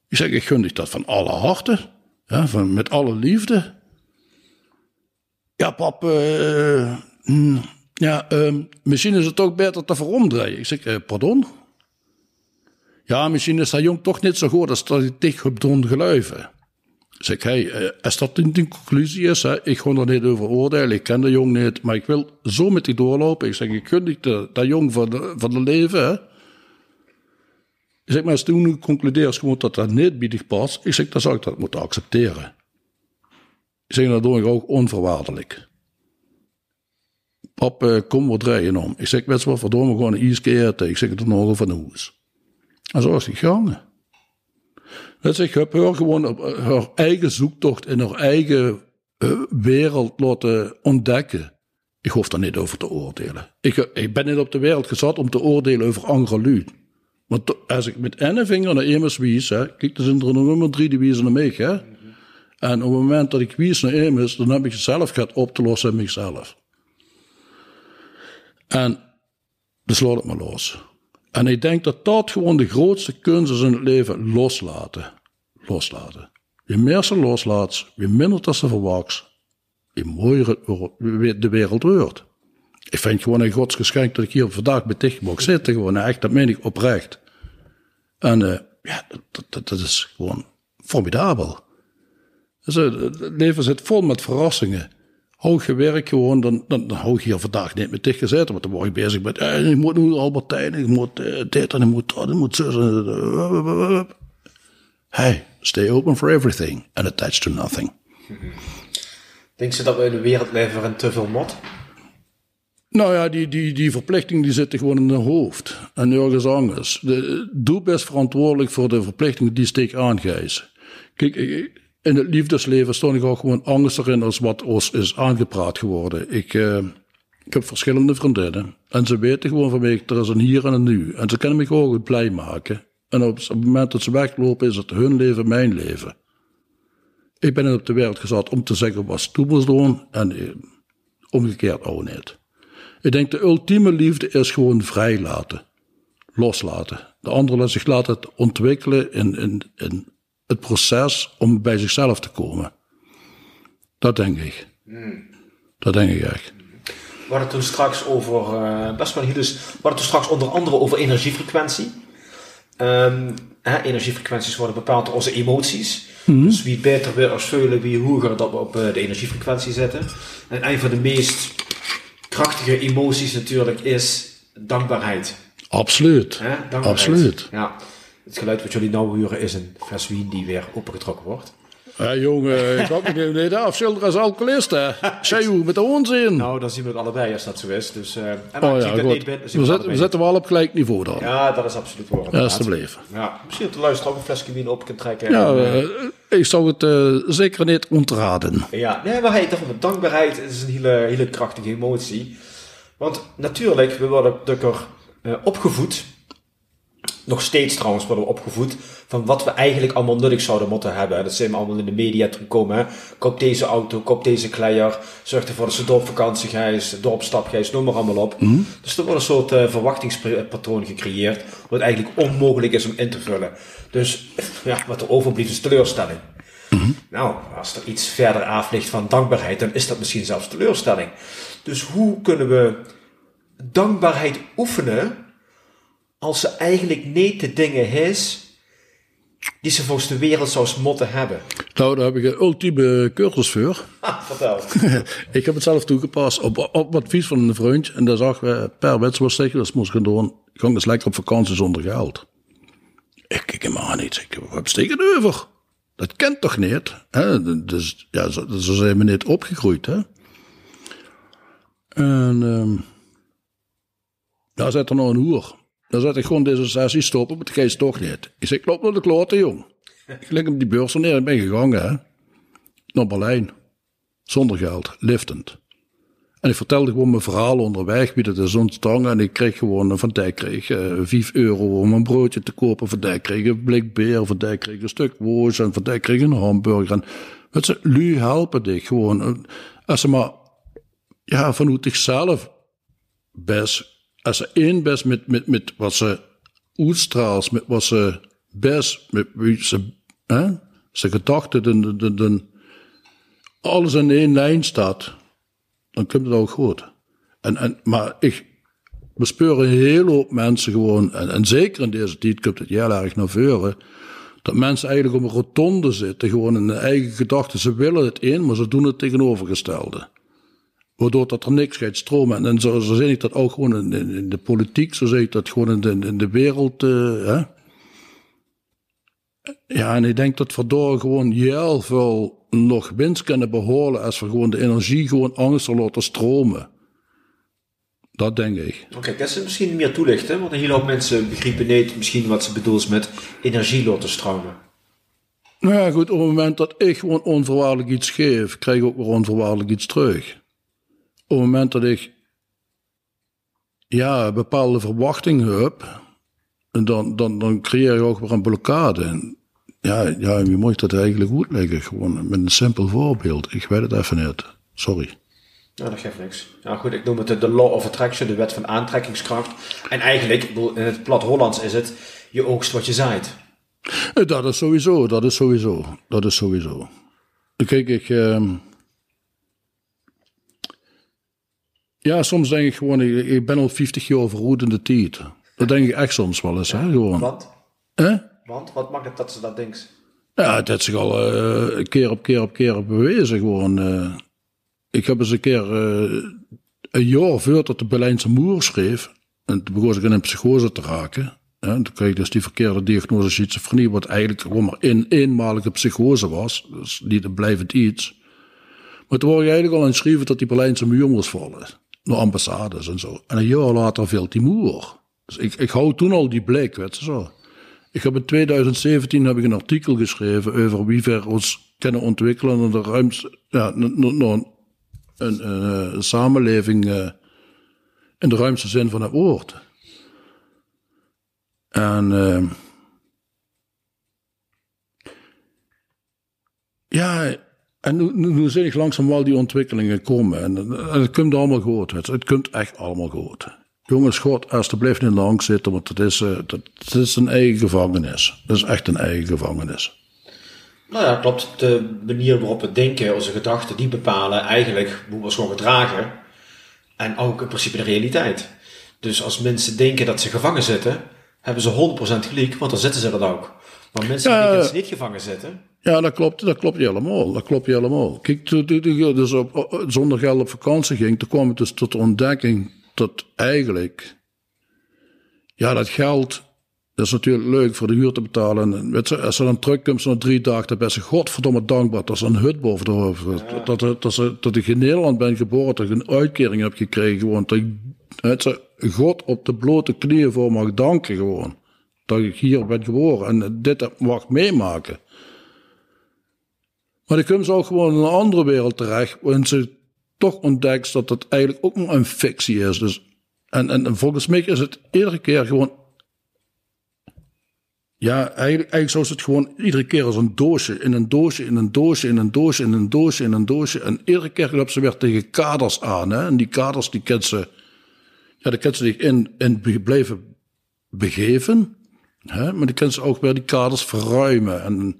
Ik zeg, ik gun dich dat van alle harten. Ja, van, met alle liefde. Ja, pap, uh, mm, ja, uh, misschien is het toch beter te veromdraaien. Ik zeg, uh, pardon? Ja, misschien is dat jong toch niet zo goed als dat hij dicht op doen geluiven. Ik zeg, hey, als dat de conclusie is, ik ga er niet over oordelen, ik ken de jong niet, maar ik wil zo met die doorlopen. Ik zeg, ik gun niet dat jong van de, van de leven, hè. Ik zeg, maar als toen concludeert gewoon dat dat niet bij past, ik zeg, dan zou ik dat moeten accepteren. Zeg, dat ook onvoorwaardelijk. Pap, uh, kom wat rijden om. Ik zeg, weet je wat, verdomme, gewoon een eten. Ik zeg, het nog van hoes. En zo is het gegaan. Weet je, ik heb haar gewoon op eh, haar eigen zoektocht in haar eigen uh, wereld laten ontdekken. Ik hoef daar niet over te oordelen. Ik, ik ben niet op de wereld gezet om te oordelen over andere Want als ik met ene vinger naar immers wies, hè, kijk, er zijn er nummer drie die wijzen naar mij, hè. En op het moment dat ik wies naar immers, dan heb ik het zelf gehad op te lossen in mezelf. En dus laat het maar los. En ik denk dat dat gewoon de grootste kunst is in het leven, loslaten. Loslaten. Je meer ze loslaat, je minder dat ze verwacht, je mooier de wereld wordt. Ik vind gewoon een godsgeschenk dat ik hier vandaag bij dich mag zitten. Gewoon echt, dat meen ik oprecht. En uh, ja, dat, dat, is gewoon formidabel. Dus, uh, het leven zit vol met verrassingen hoog gewerkt gewoon, dan, dan, dan hou je hier vandaag niet met dicht gezeten. Want dan word je bezig met, eh, ik moet nu Albertijn, ik moet uh, dit en ik moet dat, ik moet zo. Hey, stay open for everything and attached to nothing. Denk je dat we in de wereld leven waarin te veel mot? Nou ja, die, die, die verplichting die zit gewoon in de hoofd en nergens anders. De, doe best verantwoordelijk voor de verplichtingen die steek aangeeft. Kijk, in het liefdesleven stond ik ook gewoon anders erin als wat ons is aangepraat geworden. Ik, uh, ik heb verschillende vriendinnen. En ze weten gewoon van mij, er is een hier en een nu. En ze kunnen me gewoon blij maken. En op, het moment dat ze weglopen, is het hun leven, mijn leven. Ik ben op de wereld gezet om te zeggen wat moest doen. En uh, omgekeerd ook niet. Ik denk de ultieme liefde is gewoon vrijlaten. Loslaten. De andere zich laten ontwikkelen in, in, in het proces om bij zichzelf te komen. Dat denk ik. Hmm. Dat denk ik echt. We hadden toen straks over, uh, best wel dus, we hadden toen straks onder andere over energiefrequentie. Um, hè, energiefrequenties worden bepaald door onze emoties. Dus wie beter wil als veulen, wie hoger dat we op eh, de energiefrequentie zetten. En een van de meest krachtige emoties natuurlijk is dankbaarheid. Absoluut. Hè? Dankbaarheid. Absoluut. Ja. Het geluid wat jullie nou horen is een fles wien die weer opengetrokken wordt. Ja, jongen, ik had me niet afschilderen als alcoholist, hè. Met de onzin. Nou, dan zien we het allebei als dat zo is. Dus, eh, en oh ik ja, niet ben, zien We zetten, we zetten wel op gelijk niveau dan. Ja, dat is absoluut waar. Ja, alsjeblieft. Ja, misschien dat de luisteraar ook een flesje wien op kan trekken. Ja, En, eh, eh, ik zou het zeker niet ontraden. Ja, nee, maar hey, toch, dankbaarheid is een hele, hele krachtige emotie. Want natuurlijk, we worden uh, opgevoed, nog steeds trouwens worden we opgevoed, van wat we eigenlijk allemaal nuttig zouden moeten hebben. Dat zijn we allemaal in de media terugkomen. Hè? Koop deze auto, koop deze kleier, zorg ervoor dat ze dorpvakantie gijs, dorpstap noem maar allemaal op. Dus er wordt een soort uh, verwachtingspatroon gecreëerd, wat eigenlijk onmogelijk is om in te vullen. Dus ja, wat er overblijft is teleurstelling. Nou, als er iets verder af ligt van dankbaarheid, dan is dat misschien zelfs teleurstelling. Dus hoe kunnen we dankbaarheid oefenen als ze eigenlijk niet de dingen is die ze volgens de wereld zou moeten hebben? Nou, daar heb ik een ultieme cursus voor. Ah, vertel. ik heb het zelf toegepast op, op advies van een vriend. En daar zag we per wedstrijd, dat moest gaan doen. Ik ging dus lekker op vakantie zonder geld. Ik kijk hem aan niet. Ik heb steken over. Dat kent toch niet? Hè? Dus ja, zo, zo zijn we niet opgegroeid. Hè? En um, daar zit er nog een hoer. Dan zet ik gewoon deze sessie stoppen, maar dat geeft toch niet. Ik zeg, ik loop naar de kloten, jong. Ik leg hem die beurs neer en ben gegangen, hè. Naar Berlijn. Zonder geld, liftend. En ik vertelde gewoon mijn verhaal onderweg, wie dat is ontstaan. En ik kreeg gewoon, Van Dijk kreeg uh, 5 euro om een broodje te kopen. Van Dijk kreeg een blik beer, Van Dijk kreeg een stuk worst. En Van Dijk kreeg een hamburger. En ze, helpen dich gewoon. Als ze maar, ja, vanuit zichzelf best als ze één best met, met, met wat ze uitstraalt, met wat ze best, met wie ze, hè, zijn gedachten, de, de, de, alles in één lijn staat, dan komt het ook goed. En, en, maar ik bespeur een hele hoop mensen gewoon, en, en zeker in deze tijd komt het heel erg naar voren, dat mensen eigenlijk op een rotonde zitten, gewoon in hun eigen gedachten. Ze willen het een, maar ze doen het tegenovergestelde. Waardoor dat er niks gaat stromen. En zo, zo zie ik dat ook gewoon in, in, in, de politiek, zo zie ik dat gewoon in de, in de wereld. Uh, hè. Ja, en ik denk dat we door gewoon heel veel nog winst kunnen behoren als we gewoon de energie gewoon angstig laten stromen. Dat denk ik. Oké, okay, dat is misschien meer toelichten, want een hele hoop mensen begrijpen niet misschien wat ze bedoelt met energie laten stromen. Nou ja, goed, op het moment dat ik gewoon onvoorwaardelijk iets geef, krijg ik ook weer onvoorwaardelijk iets terug op het moment dat ik ja, bepaalde verwachtingen heb, dan, dan, dan creëer je ook weer een blokkade. Ja, ja, wie moet dat eigenlijk uitleggen? Gewoon met een simpel voorbeeld. Ik weet het even niet. Sorry. Nou, dat geeft niks. Nou goed, ik noem het de law of attraction, de wet van aantrekkingskracht. En eigenlijk, in het plat Hollands is het, je oogst wat je zaait. Dat is sowieso, dat is sowieso, dat is sowieso. Kijk, ik... Uh, Ja, soms denk ik gewoon, ik, ben al 50 jaar verroed in de tijd. Dat denk ik echt soms wel eens, ja, hè, gewoon. Want? Hè? Want? Wat maakt het dat ze dat denkt? Ja, het heeft zich al uh, keer op keer op keer bewezen, gewoon. Uh, ik heb eens een keer, uh, een jaar voordat de Berlijnse moer schreef, en toen begon ik in een psychose te raken. En toen kreeg ik dus die verkeerde diagnose schizofrenie, wat eigenlijk gewoon maar een eenmalige psychose was. Dus niet een blijvend iets. Maar toen word je eigenlijk al inschreven dat die Berlijnse muur moest vallen naar ambassades en zo. En een jaar later viel moer. Dus ik, ik hou toen al die blik, weet je zo. Ik heb in 2017 heb ik een artikel geschreven over wie we ons kunnen ontwikkelen in de ruimte, ja, een, een, een samenleving uh, in de ruimste zin van het woord. En uh, ja, en nu, nu, zie ik langzaam wel die ontwikkelingen komen. En, en het komt allemaal goed. Het, het komt echt allemaal goed. Jongens, God, alsjeblieft niet lang zitten, want het is, dat, het is een eigen gevangenis. Het is echt een eigen gevangenis. Nou ja, klopt. De manier waarop we denken, onze gedachten, die bepalen eigenlijk hoe we ons gewoon gedragen. En ook in principe de realiteit. Dus als mensen denken dat ze gevangen zitten, hebben ze 100% gelijk, want dan zitten ze er ook. Maar mensen die denken dat ze niet gevangen zitten, Ja, dat klopt, dat klopt helemaal. Dat klopt helemaal. Kijk, toen ik dus op, zonder geld op vakantie ging, toen kwam ik dus tot de ontdekking dat eigenlijk, ja, dat geld, dat is natuurlijk leuk voor de huur te betalen. En weet je, als ze dan terugkomt, zo'n drie dagen, dan ben ze godverdomme dankbaar dat ze een hut boven de hoofd. Dat, dat, dat, ik in Nederland ben geboren, dat ik een uitkering heb gekregen, gewoon. Dat ik, weet je, God op de blote knieën voor mag danken, gewoon. Dat ik hier ben geboren en dit mag meemaken. Maar dan komen ze ook gewoon in een andere wereld terecht, waarin ze toch ontdekt dat het eigenlijk ook maar een fictie is. Dus, en, en, en volgens mij is het iedere keer gewoon. Ja, eigenlijk, eigenlijk zoals het gewoon iedere keer als een doosje, in een doosje, in een doosje, in een doosje, in een doosje, in een doosje. En iedere keer lopen ze weer tegen kaders aan. Hè? En die kaders, die kent ze, ja, die kent ze zich in, in blijven begeven. Hè? Maar die kunnen ze ook weer die kaders verruimen. En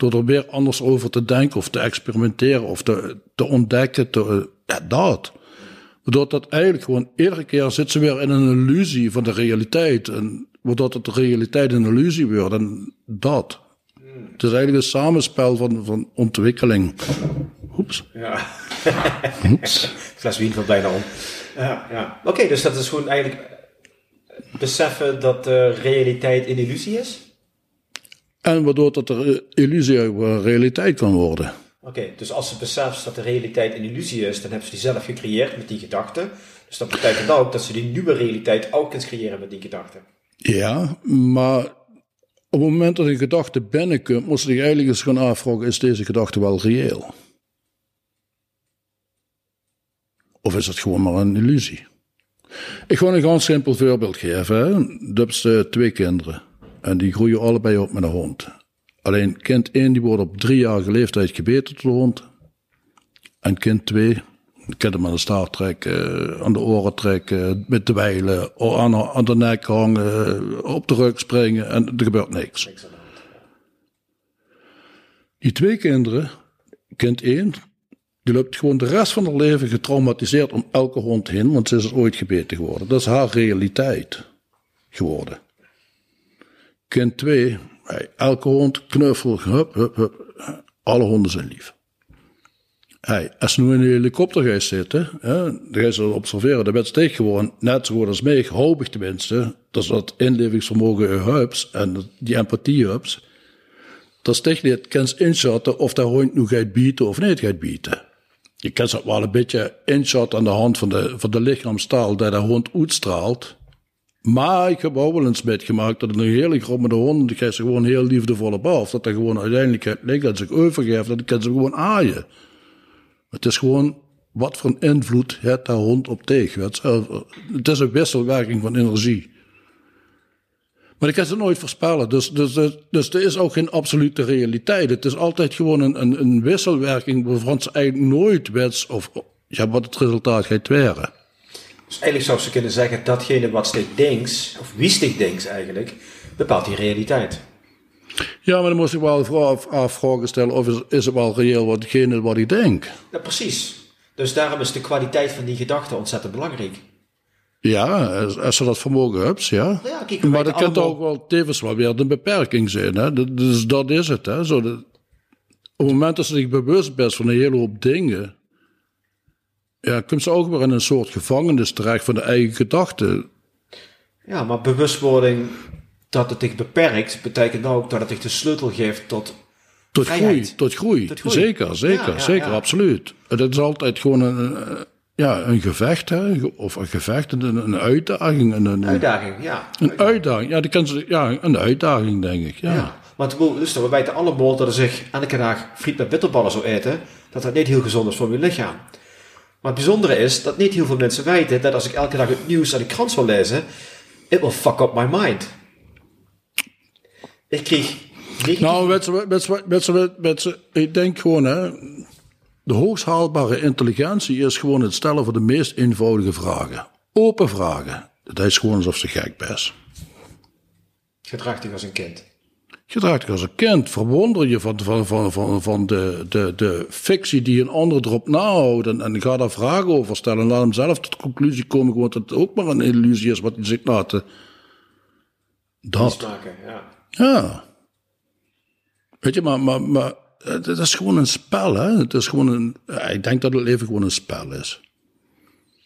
door er weer anders over te denken of te experimenteren of te, te ontdekken, te, ja, dat. Waardoor dat eigenlijk gewoon iedere keer zit ze weer in een illusie van de realiteit. En waardoor het de realiteit een illusie wordt. En dat. Het is eigenlijk een samenspel van, van ontwikkeling. Oeps. Ja. Oeps. Fles wien valt bijna om. Ja, ja. Oké, dus dat is gewoon eigenlijk beseffen dat de realiteit een illusie is? En waardoor dat er illusie ook weer realiteit kan worden. Oké, dus als ze beseft dat de realiteit een illusie is, dan hebben ze die zelf gecreëerd met die gedachte. Dus dat betekent ook dat ze die nieuwe realiteit ook kunnen creëren met die gedachte. Ja, maar op het moment dat een gedachte binnenkomt, moet je zich eigenlijk eens gaan afvragen: is deze gedachte wel reëel? Of is het gewoon maar een illusie? Ik ga een ganz simpel voorbeeld geven. Hè. Je eh, twee kinderen en die groeien allebei op met een hond. Alleen kind 1 die wordt op driejarige leeftijd gebeten door de hond. En kind 2, ik kan hem aan de staart trekken, aan de oren trekken, met de wijlen, aan, aan de nek hangen, op de rug springen en er gebeurt niks. Die twee kinderen, kind 1, die loopt gewoon de rest van haar leven getraumatiseerd om elke hond heen, want ze is ooit gebeten geworden. Dat is haar realiteit geworden. Kind 2, hey, elke hond knuffel, hup, hup, hup. Alle honden zijn lief. Hey, als nu in een helikopter gaat zitten, hè, dan ga ze observeren. Dan ben je gewoon net zo goed als mij, ik tenminste, dat is dat inlevingsvermogen hups en die empathie hups. Dat is echt niet, kan inschatten of dat hond nu gaat bieten of niet gaat bieten. Je kan het wel een beetje inschatten aan de hand van de, van de lichaamstaal dat de hond uitstraalt. Maar ik heb ook wel eens metgemaakt dat een hele grote hond, die geeft ze gewoon heel liefdevol op af. Dat er gewoon uiteindelijk lijkt dat zich overgeeft, dat kan ze gewoon aaien. Het is gewoon wat voor invloed heeft de hond op tegen. Het is- Het is een wisselwerking van energie. Maar ik kan ze nooit voorspellen. Dus, dus, dus, dus er is ook geen absolute realiteit. Het is altijd gewoon een, een, een wisselwerking waarvan ze eigenlijk nooit wets of ja, wat het resultaat gaat worden. Dus eigenlijk zou ze kunnen zeggen, datgene wat Stig denkt, of wie Stig denkt eigenlijk, bepaalt die realiteit. Ja, maar dan moet ik wel af- afvragen stellen of is, is het wel reëel watgene wat ik denk. Ja, precies. Dus daarom is de kwaliteit van die gedachte ontzettend belangrijk. Ja, als, ze dat vermogen hebt, ja. Ja, kijk, we maar dat kan ook wel tevens wel weer een beperking zijn. Hè? Dus dat is het. Hè? Zo dat- op het moment dat ze zich bewust bent van een hele hoop dingen, ja, komt ze ook weer in een soort gevangenis terecht van de eigen gedachten. Ja, maar bewustwording dat het zich beperkt, betekent ook dat het zich de sleutel geeft tot... Tot groei, tot groei. Tot groei. Zeker, zeker, Ja, ja, zeker, ja. absoluut. Het is altijd gewoon een, ja, een gevecht, hè? of een gevecht, een, een uitdaging. Een, een, Uitdaging, ja. een uitdaging, ja, die kan ze, ja, een uitdaging, denk ik. Ja. Want luister, we weten allemaal dat er zich elke dag friet met bitterballen zou eten, dat dat niet heel gezond is voor je lichaam. Maar het bijzondere is dat niet heel veel mensen weten dat als ik elke dag het nieuws aan de krant zou lezen, it will fuck up my mind. Ik kreeg Nou, je, ik denk gewoon, hè, de hoogst haalbare intelligentie is gewoon het stellen van de meest eenvoudige vragen. Open vragen. Dat is gewoon alsof ze gek bent. gedrag dich als een kind. Gedrag je als een kind, verwonder je van, van, van, van, van de, de, de fictie die een ander erop nahoudt. En, en ga daar vragen over stellen. En laat hem zelf tot de conclusie komen gewoon dat het ook maar een illusie is wat hij zich laat. eh, Dat. Maken, ja. Ja. Weet je, maar, maar, maar het is gewoon een spel, hè. Het is gewoon een, ik denk dat het leven gewoon een spel is.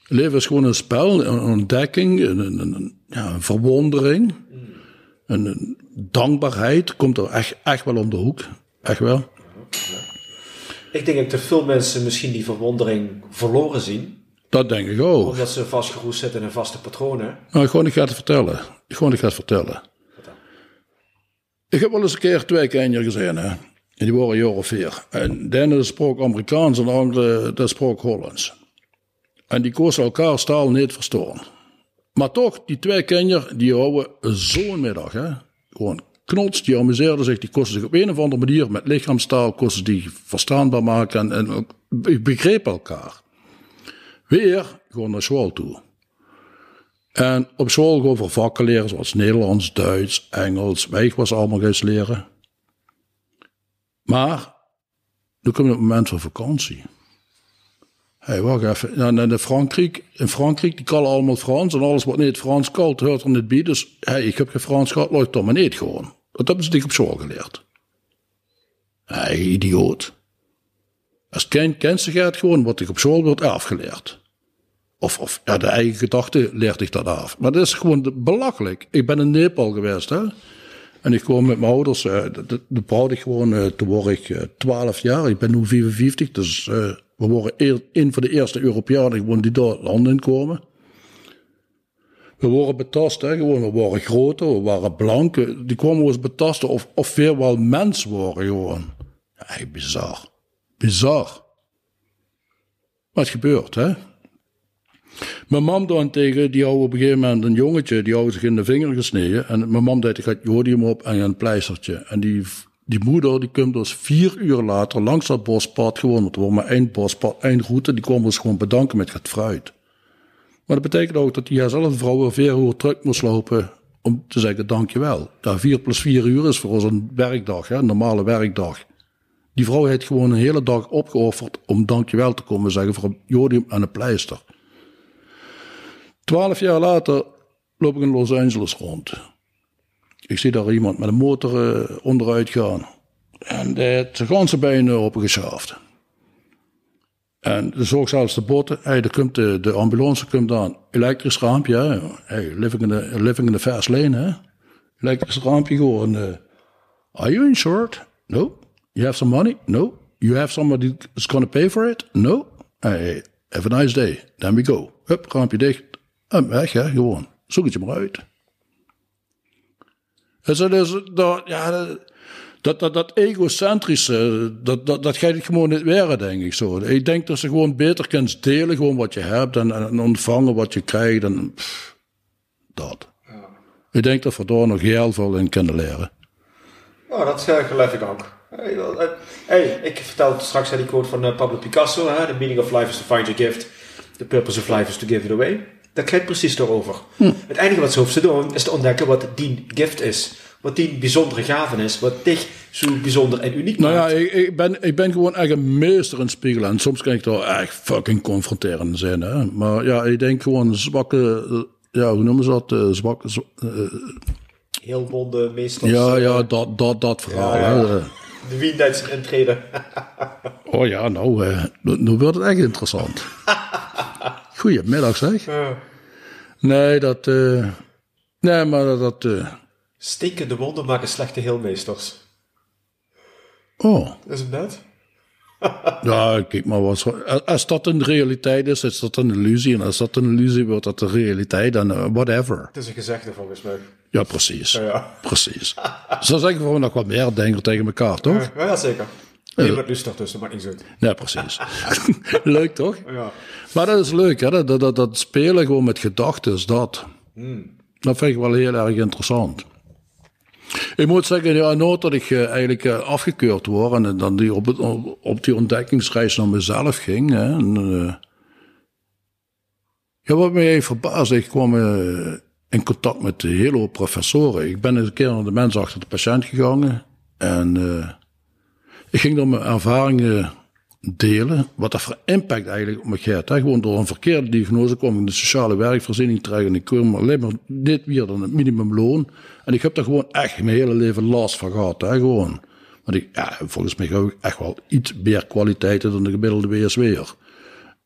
Het leven is gewoon een spel, een ontdekking, een, een, een ja, verwondering, een, een, dankbaarheid komt er echt, echt wel om de hoek. Echt wel. Ik denk dat veel mensen misschien die verwondering verloren zien. Dat denk ik ook. Omdat ze vastgeroest zitten in vaste patronen. Nou, gewoon, ik ga het vertellen. Gewoon, ik ga het vertellen. Ik heb wel eens een keer twee kinderen gezien, hè. En die waren een jaar of vier. En de ene sprak Amerikaans en de andere dat sprak Hollands. En die kozen elkaar staal niet verstaan. Maar toch, die twee kinderen, die houden zo'n middag, hè. Gewoon knots, die amuseerden zich, die kosten zich op een of andere manier met lichaamstaal, kosten die verstaanbaar maken en, en begrepen elkaar. Weer gewoon naar school toe. En op school gewoon voor vakken leren, zoals Nederlands, Duits, Engels, wij was allemaal gaan leren. Maar, nu komt het moment van vakantie. Hey, wacht even. Nou, in, Frankrijk, in Frankrijk, die kallen allemaal Frans. En alles wat niet Frans kalt, hoort er niet bij. Dus hey, ik heb geen Frans gehad, laat toch maar niet gewoon. Dat hebben ze niet op school geleerd. Hey, idioot. Als kind kent ze het gewoon wat ik op school wordt afgeleerd. Of, of ja, de eigen gedachte leert ik dat af. Maar dat is gewoon belachelijk. Ik ben in Nepal geweest, hè. En ik kwam met mijn ouders, uh, de ik gewoon, uh, toen was ik uh, 12 jaar. Ik ben nu 55, dus uh, we waren een van de eerste Europeanen gewoon die daar land in kwamen. We waren betast, hè, gewoon. We waren groter, we waren blank. Die kwamen ons betasten of, of we wel mens waren, gewoon. Ja, bizar. Bizar. Wat gebeurt, hè? Mijn mam tegen, die had op een gegeven moment een jongetje, die had zich in de vinger gesneden. En mijn mam deed, ik gaat jodium op en een pleistertje. En die, die moeder, die komt dus vier uur later langs dat bospad gewoon, want er was maar één bospad, één route, die kwam ons gewoon bedanken met het fruit. Maar dat betekent ook dat die zelf vrouw vier uur terug moest lopen om te zeggen dankjewel. Ja, vier plus vier uur is voor ons een werkdag, een normale werkdag. Die vrouw heeft gewoon een hele dag opgeofferd om dankjewel te komen zeggen voor een jodium en een pleister. Twaalf jaar later loop ik in Los Angeles rond. Ik zie daar iemand met een motor uh, onderuit gaan. En die heeft zijn ganse benen opengeschaafd. En de zorg zelfs de botten. Komt de, de ambulance komt aan. Elektrisch raampje. Hey, living in the, living in the fast lane. Hè? Elektrisch raampje gewoon. Uh, are you insured? No. You have some money? No. You have somebody that's going to pay for it? No. Hey, have a nice day. Then we go. Hup, raampje dicht. En weg, hè, gewoon. Zoek het je maar uit. Dus, dus, dat, ja, dat, dat, dat egocentrische, dat, dat, dat gaat gewoon niet weer, denk ik zo. Ik denk dat ze gewoon beter kunt delen gewoon wat je hebt en, en ontvangen wat je krijgt. En, pff, dat. Ja. Ik denk dat we daar nog heel veel in kunnen leren. Oh, dat geloof ik ook. Hey, ik vertelde straks die quote van uh, Pablo Picasso: hè? The meaning of life is to find your gift, the purpose of life is to give it away. Dat gaat precies daarover. Hm. Het enige wat ze hoeft te doen is te ontdekken wat die gift is. Wat die bijzondere gaven is. Wat dich zo bijzonder en uniek nou maakt. Nou ja, ik, ik, ben, ik ben gewoon echt een meester in spiegelen. En soms kan ik daar echt fucking confronterend zijn. Hè? Maar ja, ik denk gewoon zwakke... Ja, hoe noemen ze dat? Uh, zwakke... Uh, Heel bonde meesters. Ja, ja, dat, dat, dat verhaal. Ja, ja. De zijn intreden. oh ja, nou, uh, nu wordt het echt interessant. Goedemiddag zeg. Nee, dat... Uh, nee, maar dat... uh, Stekende wonden maken slechte heelmeesters. Oh. Is het net? ja, kijk maar wat. Als dat een realiteit is, is dat een illusie. En als dat een illusie wordt, dat de realiteit, dan uh, whatever. Het is een gezegde volgens mij. Ja, precies. Ja, ja. Precies. Zo zeggen we gewoon nog wat meer denken tegen elkaar, toch? Ja, ja zeker. Je wordt nu start tussen, maar niet zo. Ja, precies. leuk toch? Ja. Maar dat is leuk, hè? Dat, dat, dat spelen gewoon met gedachten, dat. Hmm. Dat vind ik wel heel erg interessant. Ik moet zeggen, ja, nooit dat ik uh, eigenlijk uh, afgekeurd word en dan die op, het, op die ontdekkingsreis naar mezelf ging. Hè, en, uh, ja, wat mij verbaasd, ik kwam in contact met een hele hoop professoren. Ik ben een keer naar de mensen achter de patiënt gegaan en ik ging door mijn ervaringen delen, wat dat voor impact eigenlijk op me gaat. Gewoon door een verkeerde diagnose kwam ik in de sociale werkvoorziening terecht en ik kwam alleen maar dit weer dan het minimumloon. En ik heb daar gewoon echt mijn hele leven last van gehad. Hè? Gewoon. Maar ik, volgens mij ook echt wel iets meer kwaliteiten dan de gemiddelde WSW'er.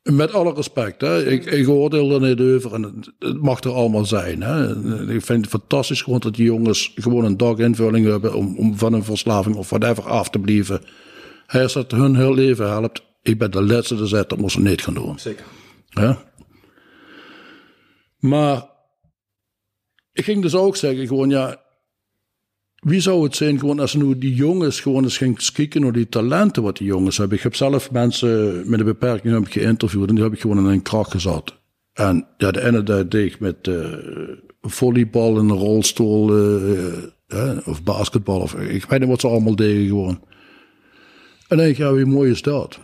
Met alle respect, hè. Ik, ik oordeel er niet over en het, het mag er allemaal zijn. Hè. Ik vind het fantastisch gewoon dat die jongens gewoon een daginvulling hebben om, om van een verslaving of whatever af te blijven. Hij is dat hun heel leven helpt. Ik ben de laatste die zegt dat moest ze niet gaan doen. Zeker. Ja. Maar ik ging dus ook zeggen, gewoon ja, wie zou het zijn gewoon als nu die jongens gewoon eens ging kijken naar die talenten wat die jongens hebben. Ik heb zelf mensen met een beperking heb geïnterviewd en die heb ik gewoon in een kracht gezet. En ja, de ene deed ik met uh, volleybal in een rolstoel uh, of basketbal of ik weet niet wat ze allemaal deden gewoon. En denk ik, ja, wie mooi is dat?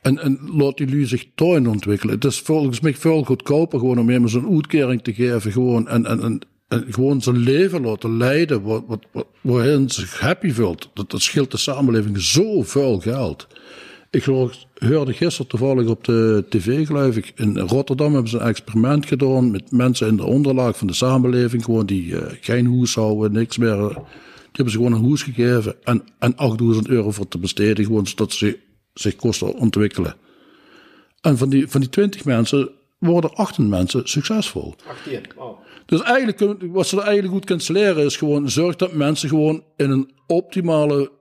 En, en laat die lui zich tuin ontwikkelen. Het is volgens mij veel goedkoper gewoon om hem zo'n uitkering te geven. Gewoon, en, en, en, en gewoon zijn leven laten leiden. Wat, wat, wat, waar hij zich happy voelt. Dat, dat scheelt de samenleving zoveel geld. Ik hoorde gisteren toevallig op de tv, geloof ik. In Rotterdam hebben ze een experiment gedaan met mensen in de onderlaag van de samenleving. Gewoon die uh, geen hoes houden, niks meer. Die hebben ze gewoon een hoes gegeven en, en 8000 euro voor te besteden. Gewoon zodat ze zich kosten ontwikkelen. En van die, van die 20 mensen worden 18 mensen succesvol. 18, wow. Dus eigenlijk, wat ze er eigenlijk goed kunnen leren is gewoon zorg dat mensen gewoon in een optimale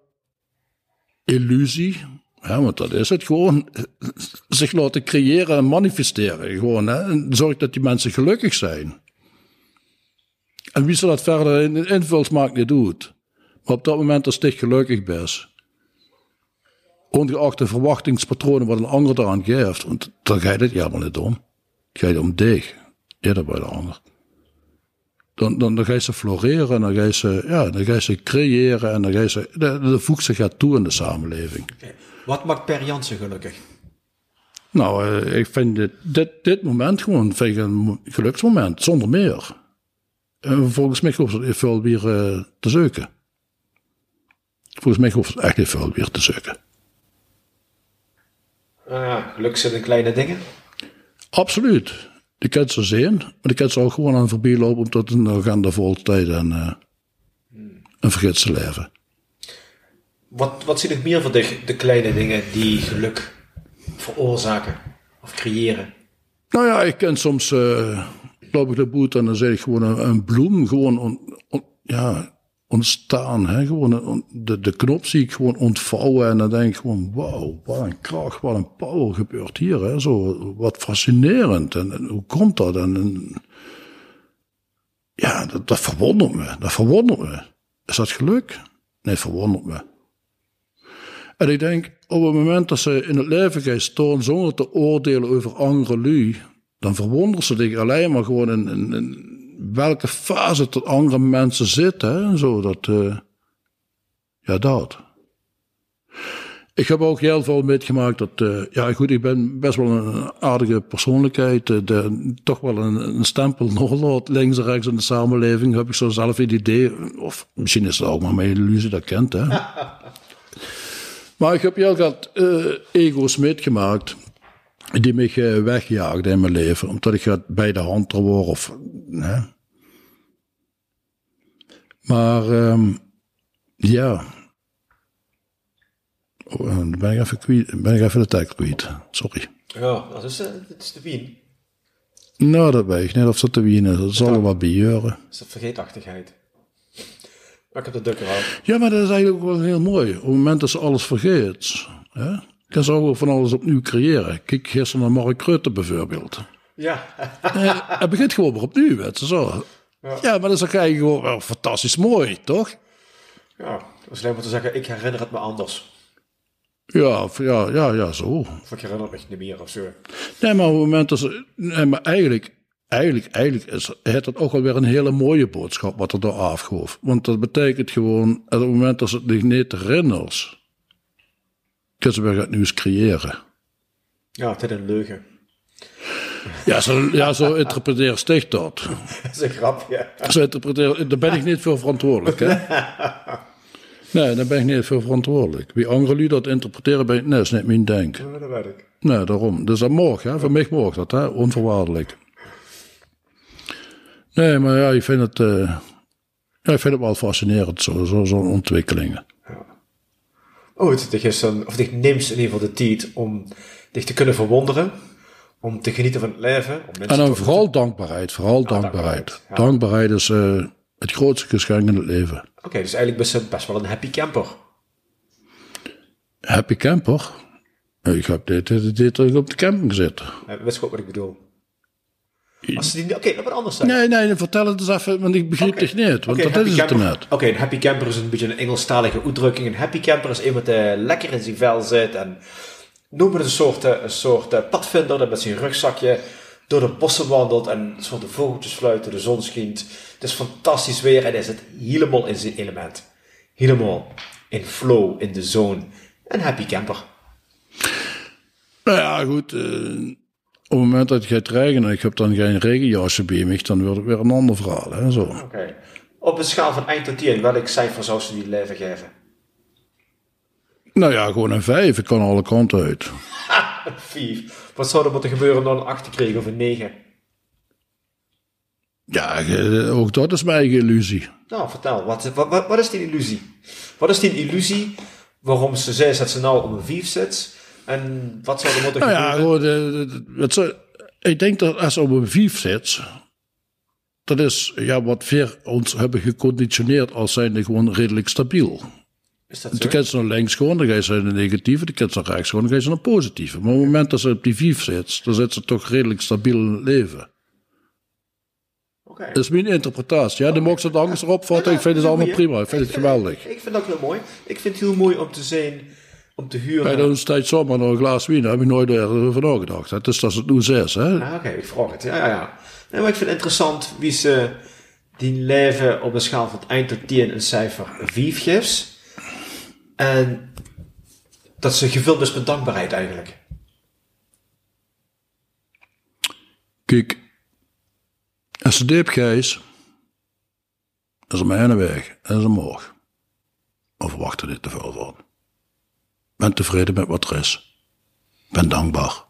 illusie, want dat is het gewoon, zich laten creëren en manifesteren. Gewoon, hè? En zorg dat die mensen gelukkig zijn. En wie ze dat verder in de invulsmaak niet doet. Maar op dat moment als dich gelukkig bent, ongeacht de verwachtingspatronen wat een ander eraan geeft. Want dan ga je dit helemaal niet om. Het gaat om dich, eerder bij de ander. Dan, dan, dan ga je ze floreren en dan ga je ze, ja, dan ga je ze creëren en dan ga je ze, de, de voegt zich gaat toe in de samenleving. Okay. Wat maakt Per Jansen gelukkig? Nou, uh, ik vind dit, dit, dit moment gewoon vind ik een geluksmoment, zonder meer. En volgens mij hoeft het veel weer uh, te zoeken. Volgens mij hoeft het echt veel weer te zoeken. Uh, geluk zit in kleine dingen? Absoluut. De kent ze zien, maar de kent ze ook gewoon aan voorbij lopen omdat een agenda vol tijd en, uh, en vergeet ze leven. Wat, wat zie ik meer voor de, de kleine dingen die geluk veroorzaken of creëren? Nou ja, ik ken soms, uh, loop ik de boet en dan zeg ik gewoon een, een bloem, gewoon, on, on, ja, ontstaan. Hè? Gewoon de, de knop zie ik gewoon ontvouwen en dan denk ik gewoon, wauw, wat een kracht, wat een power gebeurt hier. Hè? Zo, wat fascinerend. En, hoe komt dat? En, ja, dat, dat, verwondert me. Dat verwondert me. Is dat geluk? Nee, verwondert me. En ik denk, op het moment dat ze in het leven gaan staan zonder te oordelen over andere lui, dan verwonderen ze zich alleen maar gewoon in, in welke fase tot andere mensen zitten. Hè? Zo dat, uh, ja, dat. Ik heb ook heel veel metgemaakt dat, uh, ja goed, ik ben best wel een aardige persoonlijkheid, uh, de, toch wel een, een stempel nog links en rechts in de samenleving, heb ik zo zelf het idee, of misschien is het ook maar mijn illusie, dat kent hè. maar ik heb heel wat uh, ego's metgemaakt die mij wegjaagden in mijn leven, omdat ik bij de hand word of, hè. Maar um, ja. Oh, dan ben ik even, kwijt, ben ik even de tijd kwijt. Sorry. Ja, dat is, dat is de wien. Nou, dat weet ik niet of dat de wien is. Dat zal er wat bijeuren. Dat is vergeetachtigheid. Maar ik heb de dukker al. Ja, maar dat is eigenlijk wel heel mooi. Op het moment dat ze alles vergeet. Hè? kan ze ook van alles opnieuw creëren. Kijk gisteren naar Mark Rutte bijvoorbeeld. Ja. uh, hij begint gewoon weer opnieuw, weet je zo. Ja. ja, maar dat is ook eigenlijk gewoon wel fantastisch mooi, toch? Ja, dat is alleen maar te zeggen, ik herinner het me anders. Ja, ja, ja, ja, zo. Of ik herinner het me niet meer of zo. Nee, maar op het moment dat ze... Nee, maar eigenlijk, eigenlijk, eigenlijk is het dat ook alweer een hele mooie boodschap wat er door afgoof. Want dat betekent gewoon, op het moment dat ze het niet herinnert, kunnen ze weer het nieuws creëren. Ja, het is een leugen. Ja, zo, ja, zo interpreteer Sticht dat. Dat is een grapje. Zo interpreteer, daar ben ik niet voor verantwoordelijk. Hè? Nee, daar ben ik niet voor verantwoordelijk. Wie anderen dat interpreteren, ben ik, nee, dat is niet mijn denk. Ja, dat weet ik. Nee, daarom. Dus dat mag, hè? voor mij mag dat, hè? onvoorwaardelijk. Nee, maar ja, ik vind het, uh, Ja, ik vind het wel fascinerend, zo'n zo, zo'n ontwikkelingen. Oh, het, het is een, of het neemt in ieder geval de tijd om zich te kunnen verwonderen, om te genieten van het leven. Om En dan te- vooral dankbaarheid, vooral dankbaarheid. dankbaarheid, ja. Dankbaarheid is eh, het grootste geschenk in het leven. Oké, dus eigenlijk best, best wel een happy camper. Happy camper? Ik heb dit, dit, dit dat ik op de camping zit. Uh, weet je ook wat ik bedoel? Oké, dat wat anders zijn. Nee, nee, vertel het eens even, want ik begrijp het niet. Want dat is het camper- net. Oké, een happy camper is een beetje een Engelstalige uitdrukking. Een happy camper is iemand die lekker in zijn vel zit en noem het een soort, eh, een soort eh, padvinder dat met zijn rugzakje door de bossen wandelt en zo de vogeltjes fluiten, de zon schijnt. Het is fantastisch weer en hij zit helemaal in zijn element. Helemaal in flow, in de zone. Een happy camper. Nou ja, goed. eh, op het moment dat het gaat regenen en ik heb dan geen regenjasje bij me, dan wordt het weer een ander verhaal. Hè, zo. Oké. Op een schaal van 1 tot 10, welk cijfer zou ze die leven geven? Nou ja, gewoon een vijf. Ik kan alle kanten uit. Een 4. Wat zou er moeten gebeuren om dan een 8 te krijgen of een 9? Ja, eh, ook dat is mijn eigen illusie. Nou, vertel, wat, wat, wat, wat is die illusie? Wat is die illusie waarom ze zei dat ze nou op een 5 zit? En wat zou er moeten Nou ja, gebeuren? gewoon, eh, het zou- ik denk dat als je op een vijf zit, dat is ja, wat we ons hebben geconditioneerd als zijnde gewoon redelijk stabiel. Is dat Dan zo? kan ze naar links gewoon, dan ga je ze naar de negatieve, dan kan ze naar rechts gewoon, dan ga je ze naar positieve. Maar op het moment dat ze op die vijf zit, dan zit ze toch redelijk stabiel in het leven. Oké. Dat is mijn interpretatie. Ja, dan mag ze het anders erop vatten. Ik vind het allemaal prima. Ik vind het geweldig. Ik vind dat heel mooi. Ik vind het heel mooi om te zien, om te huren. Bij de tijd zomaar nog een glas wien, daar heb ik nooit over nagedacht. Het is dat het nu zes, hè? Ah, Oké, ik vraag het. Ja, ja, ja. Nee, maar ik vind het interessant wie ze die leven op een schaal van 1 tot 10 een cijfer 5 geeft. En dat ze gevuld is met dankbaarheid eigenlijk. Kijk, als ze diep gijs, is er mij een weg, en is morgen. Of er niet te veel van. Ben tevreden met wat er is. Ben dankbaar.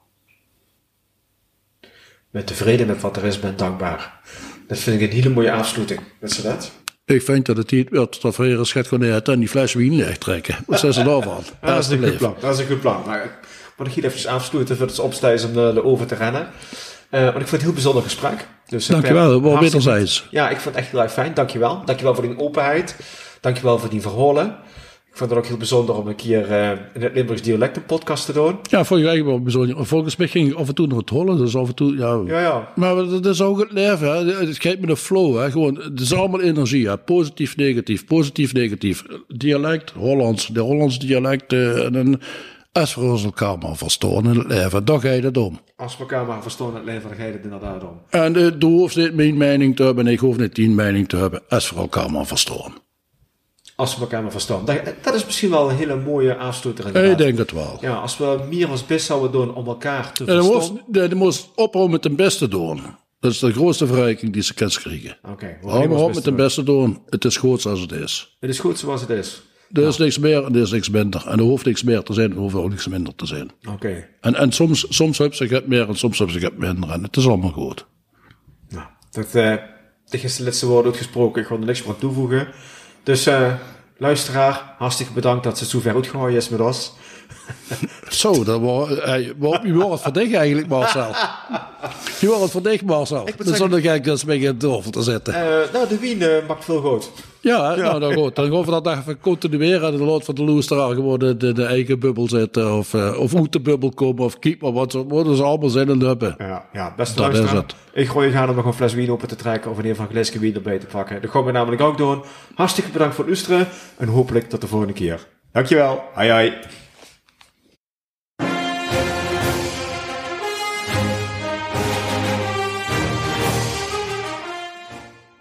Ben tevreden met wat er is, ben dankbaar. Dat vind ik een hele mooie afsluiting. Weet dat? Ik vind dat het niet wordt dat we eens gaat gewoon uit en die fles wien leeg trekken. Wat zijn ze daarvan? Dat is een goed plan. Dat is een goed plan. Maar ik moet hier even afsluiten voordat ze opstaan is om de, de over te rennen. Eh, want ik vond het een heel bijzonder gesprek. Dus, eh, Dankjewel, wel wederzijds. Ja, ik vond het echt heel erg fijn. Dankjewel. Dankjewel voor die openheid. Dankjewel voor die verhalen. Ik vond het ook heel bijzonder om een keer eh, in het Limburgs dialect een podcast te doen. Ja, vond ik eigenlijk wel bijzonder. Volgens mij ging ik af en toe nog het hollen, dus af en toe, ja. Ja, ja. Maar dat is ook het leven, hè. Het gaat met de flow, hè. Gewoon, het is allemaal energie, hè. Positief, negatief, positief, negatief. Dialect, Hollands, de Hollands dialect, eh, en een, als we ons elkaar maar verstaan in het leven, dan ga je dat om. Als we elkaar maar verstaan in het leven, dan ga je het inderdaad om. En uh, du hoeft niet mijn mening te hebben, en ik hoef niet die mening te hebben, als we elkaar maar verstaan. Als we elkaar maar verstaan. Dat, dat is misschien wel een hele mooie afsluiter Ik denk het wel. Ja, als we meer ons best zouden doen om elkaar te En dan verstaan. moest, moest ophouden met de beste doen. Dat is de grootste verrijking die ze kan krijgen. Oké, we Hou maar op met de doen. beste doen. Het is goed zoals het is. Het is goed zoals het is. Er is niks meer en er is niks minder. En er hoeft niks meer te zijn en er hoeft ook niks minder te zijn. Oké. En, en soms, soms heb ze het meer en soms heb ze het minder. En het is allemaal goed. Nou, dat, eh dit is de laatste woorden uitgesproken. Ik wil er niks meer aan toevoegen. Dus, eh luisteraar, hartstikke bedankt dat ze zo ver uitgegooid is met ons. Zo, dat was, hey, wat- je wordt het voor dich eigenlijk, Marcel. Je wordt het voor dich, Marcel. moet Dan zonder gek dat een tafel te zetten. Eh, nou, de wien eh, maakt veel goed. Ja, nou dan goed. Dan gaan we dat even continueren. En dan laat van de loesteraar gewoon de, de, de eigen bubbel zitten. Of, eh, of uit de bubbel komen. Of keep maar wat. ze- allemaal zin in hebben. Ja, ja beste Dat is het. Ik gooi je gaan om nog een fles wien open te trekken. Of in een glaasje wien erbij te pakken. Dat gaan we namelijk ook doen. Hartstikke bedankt voor het luisteren. En hopelijk tot de volgende keer. Dankjewel. Hoi hoi.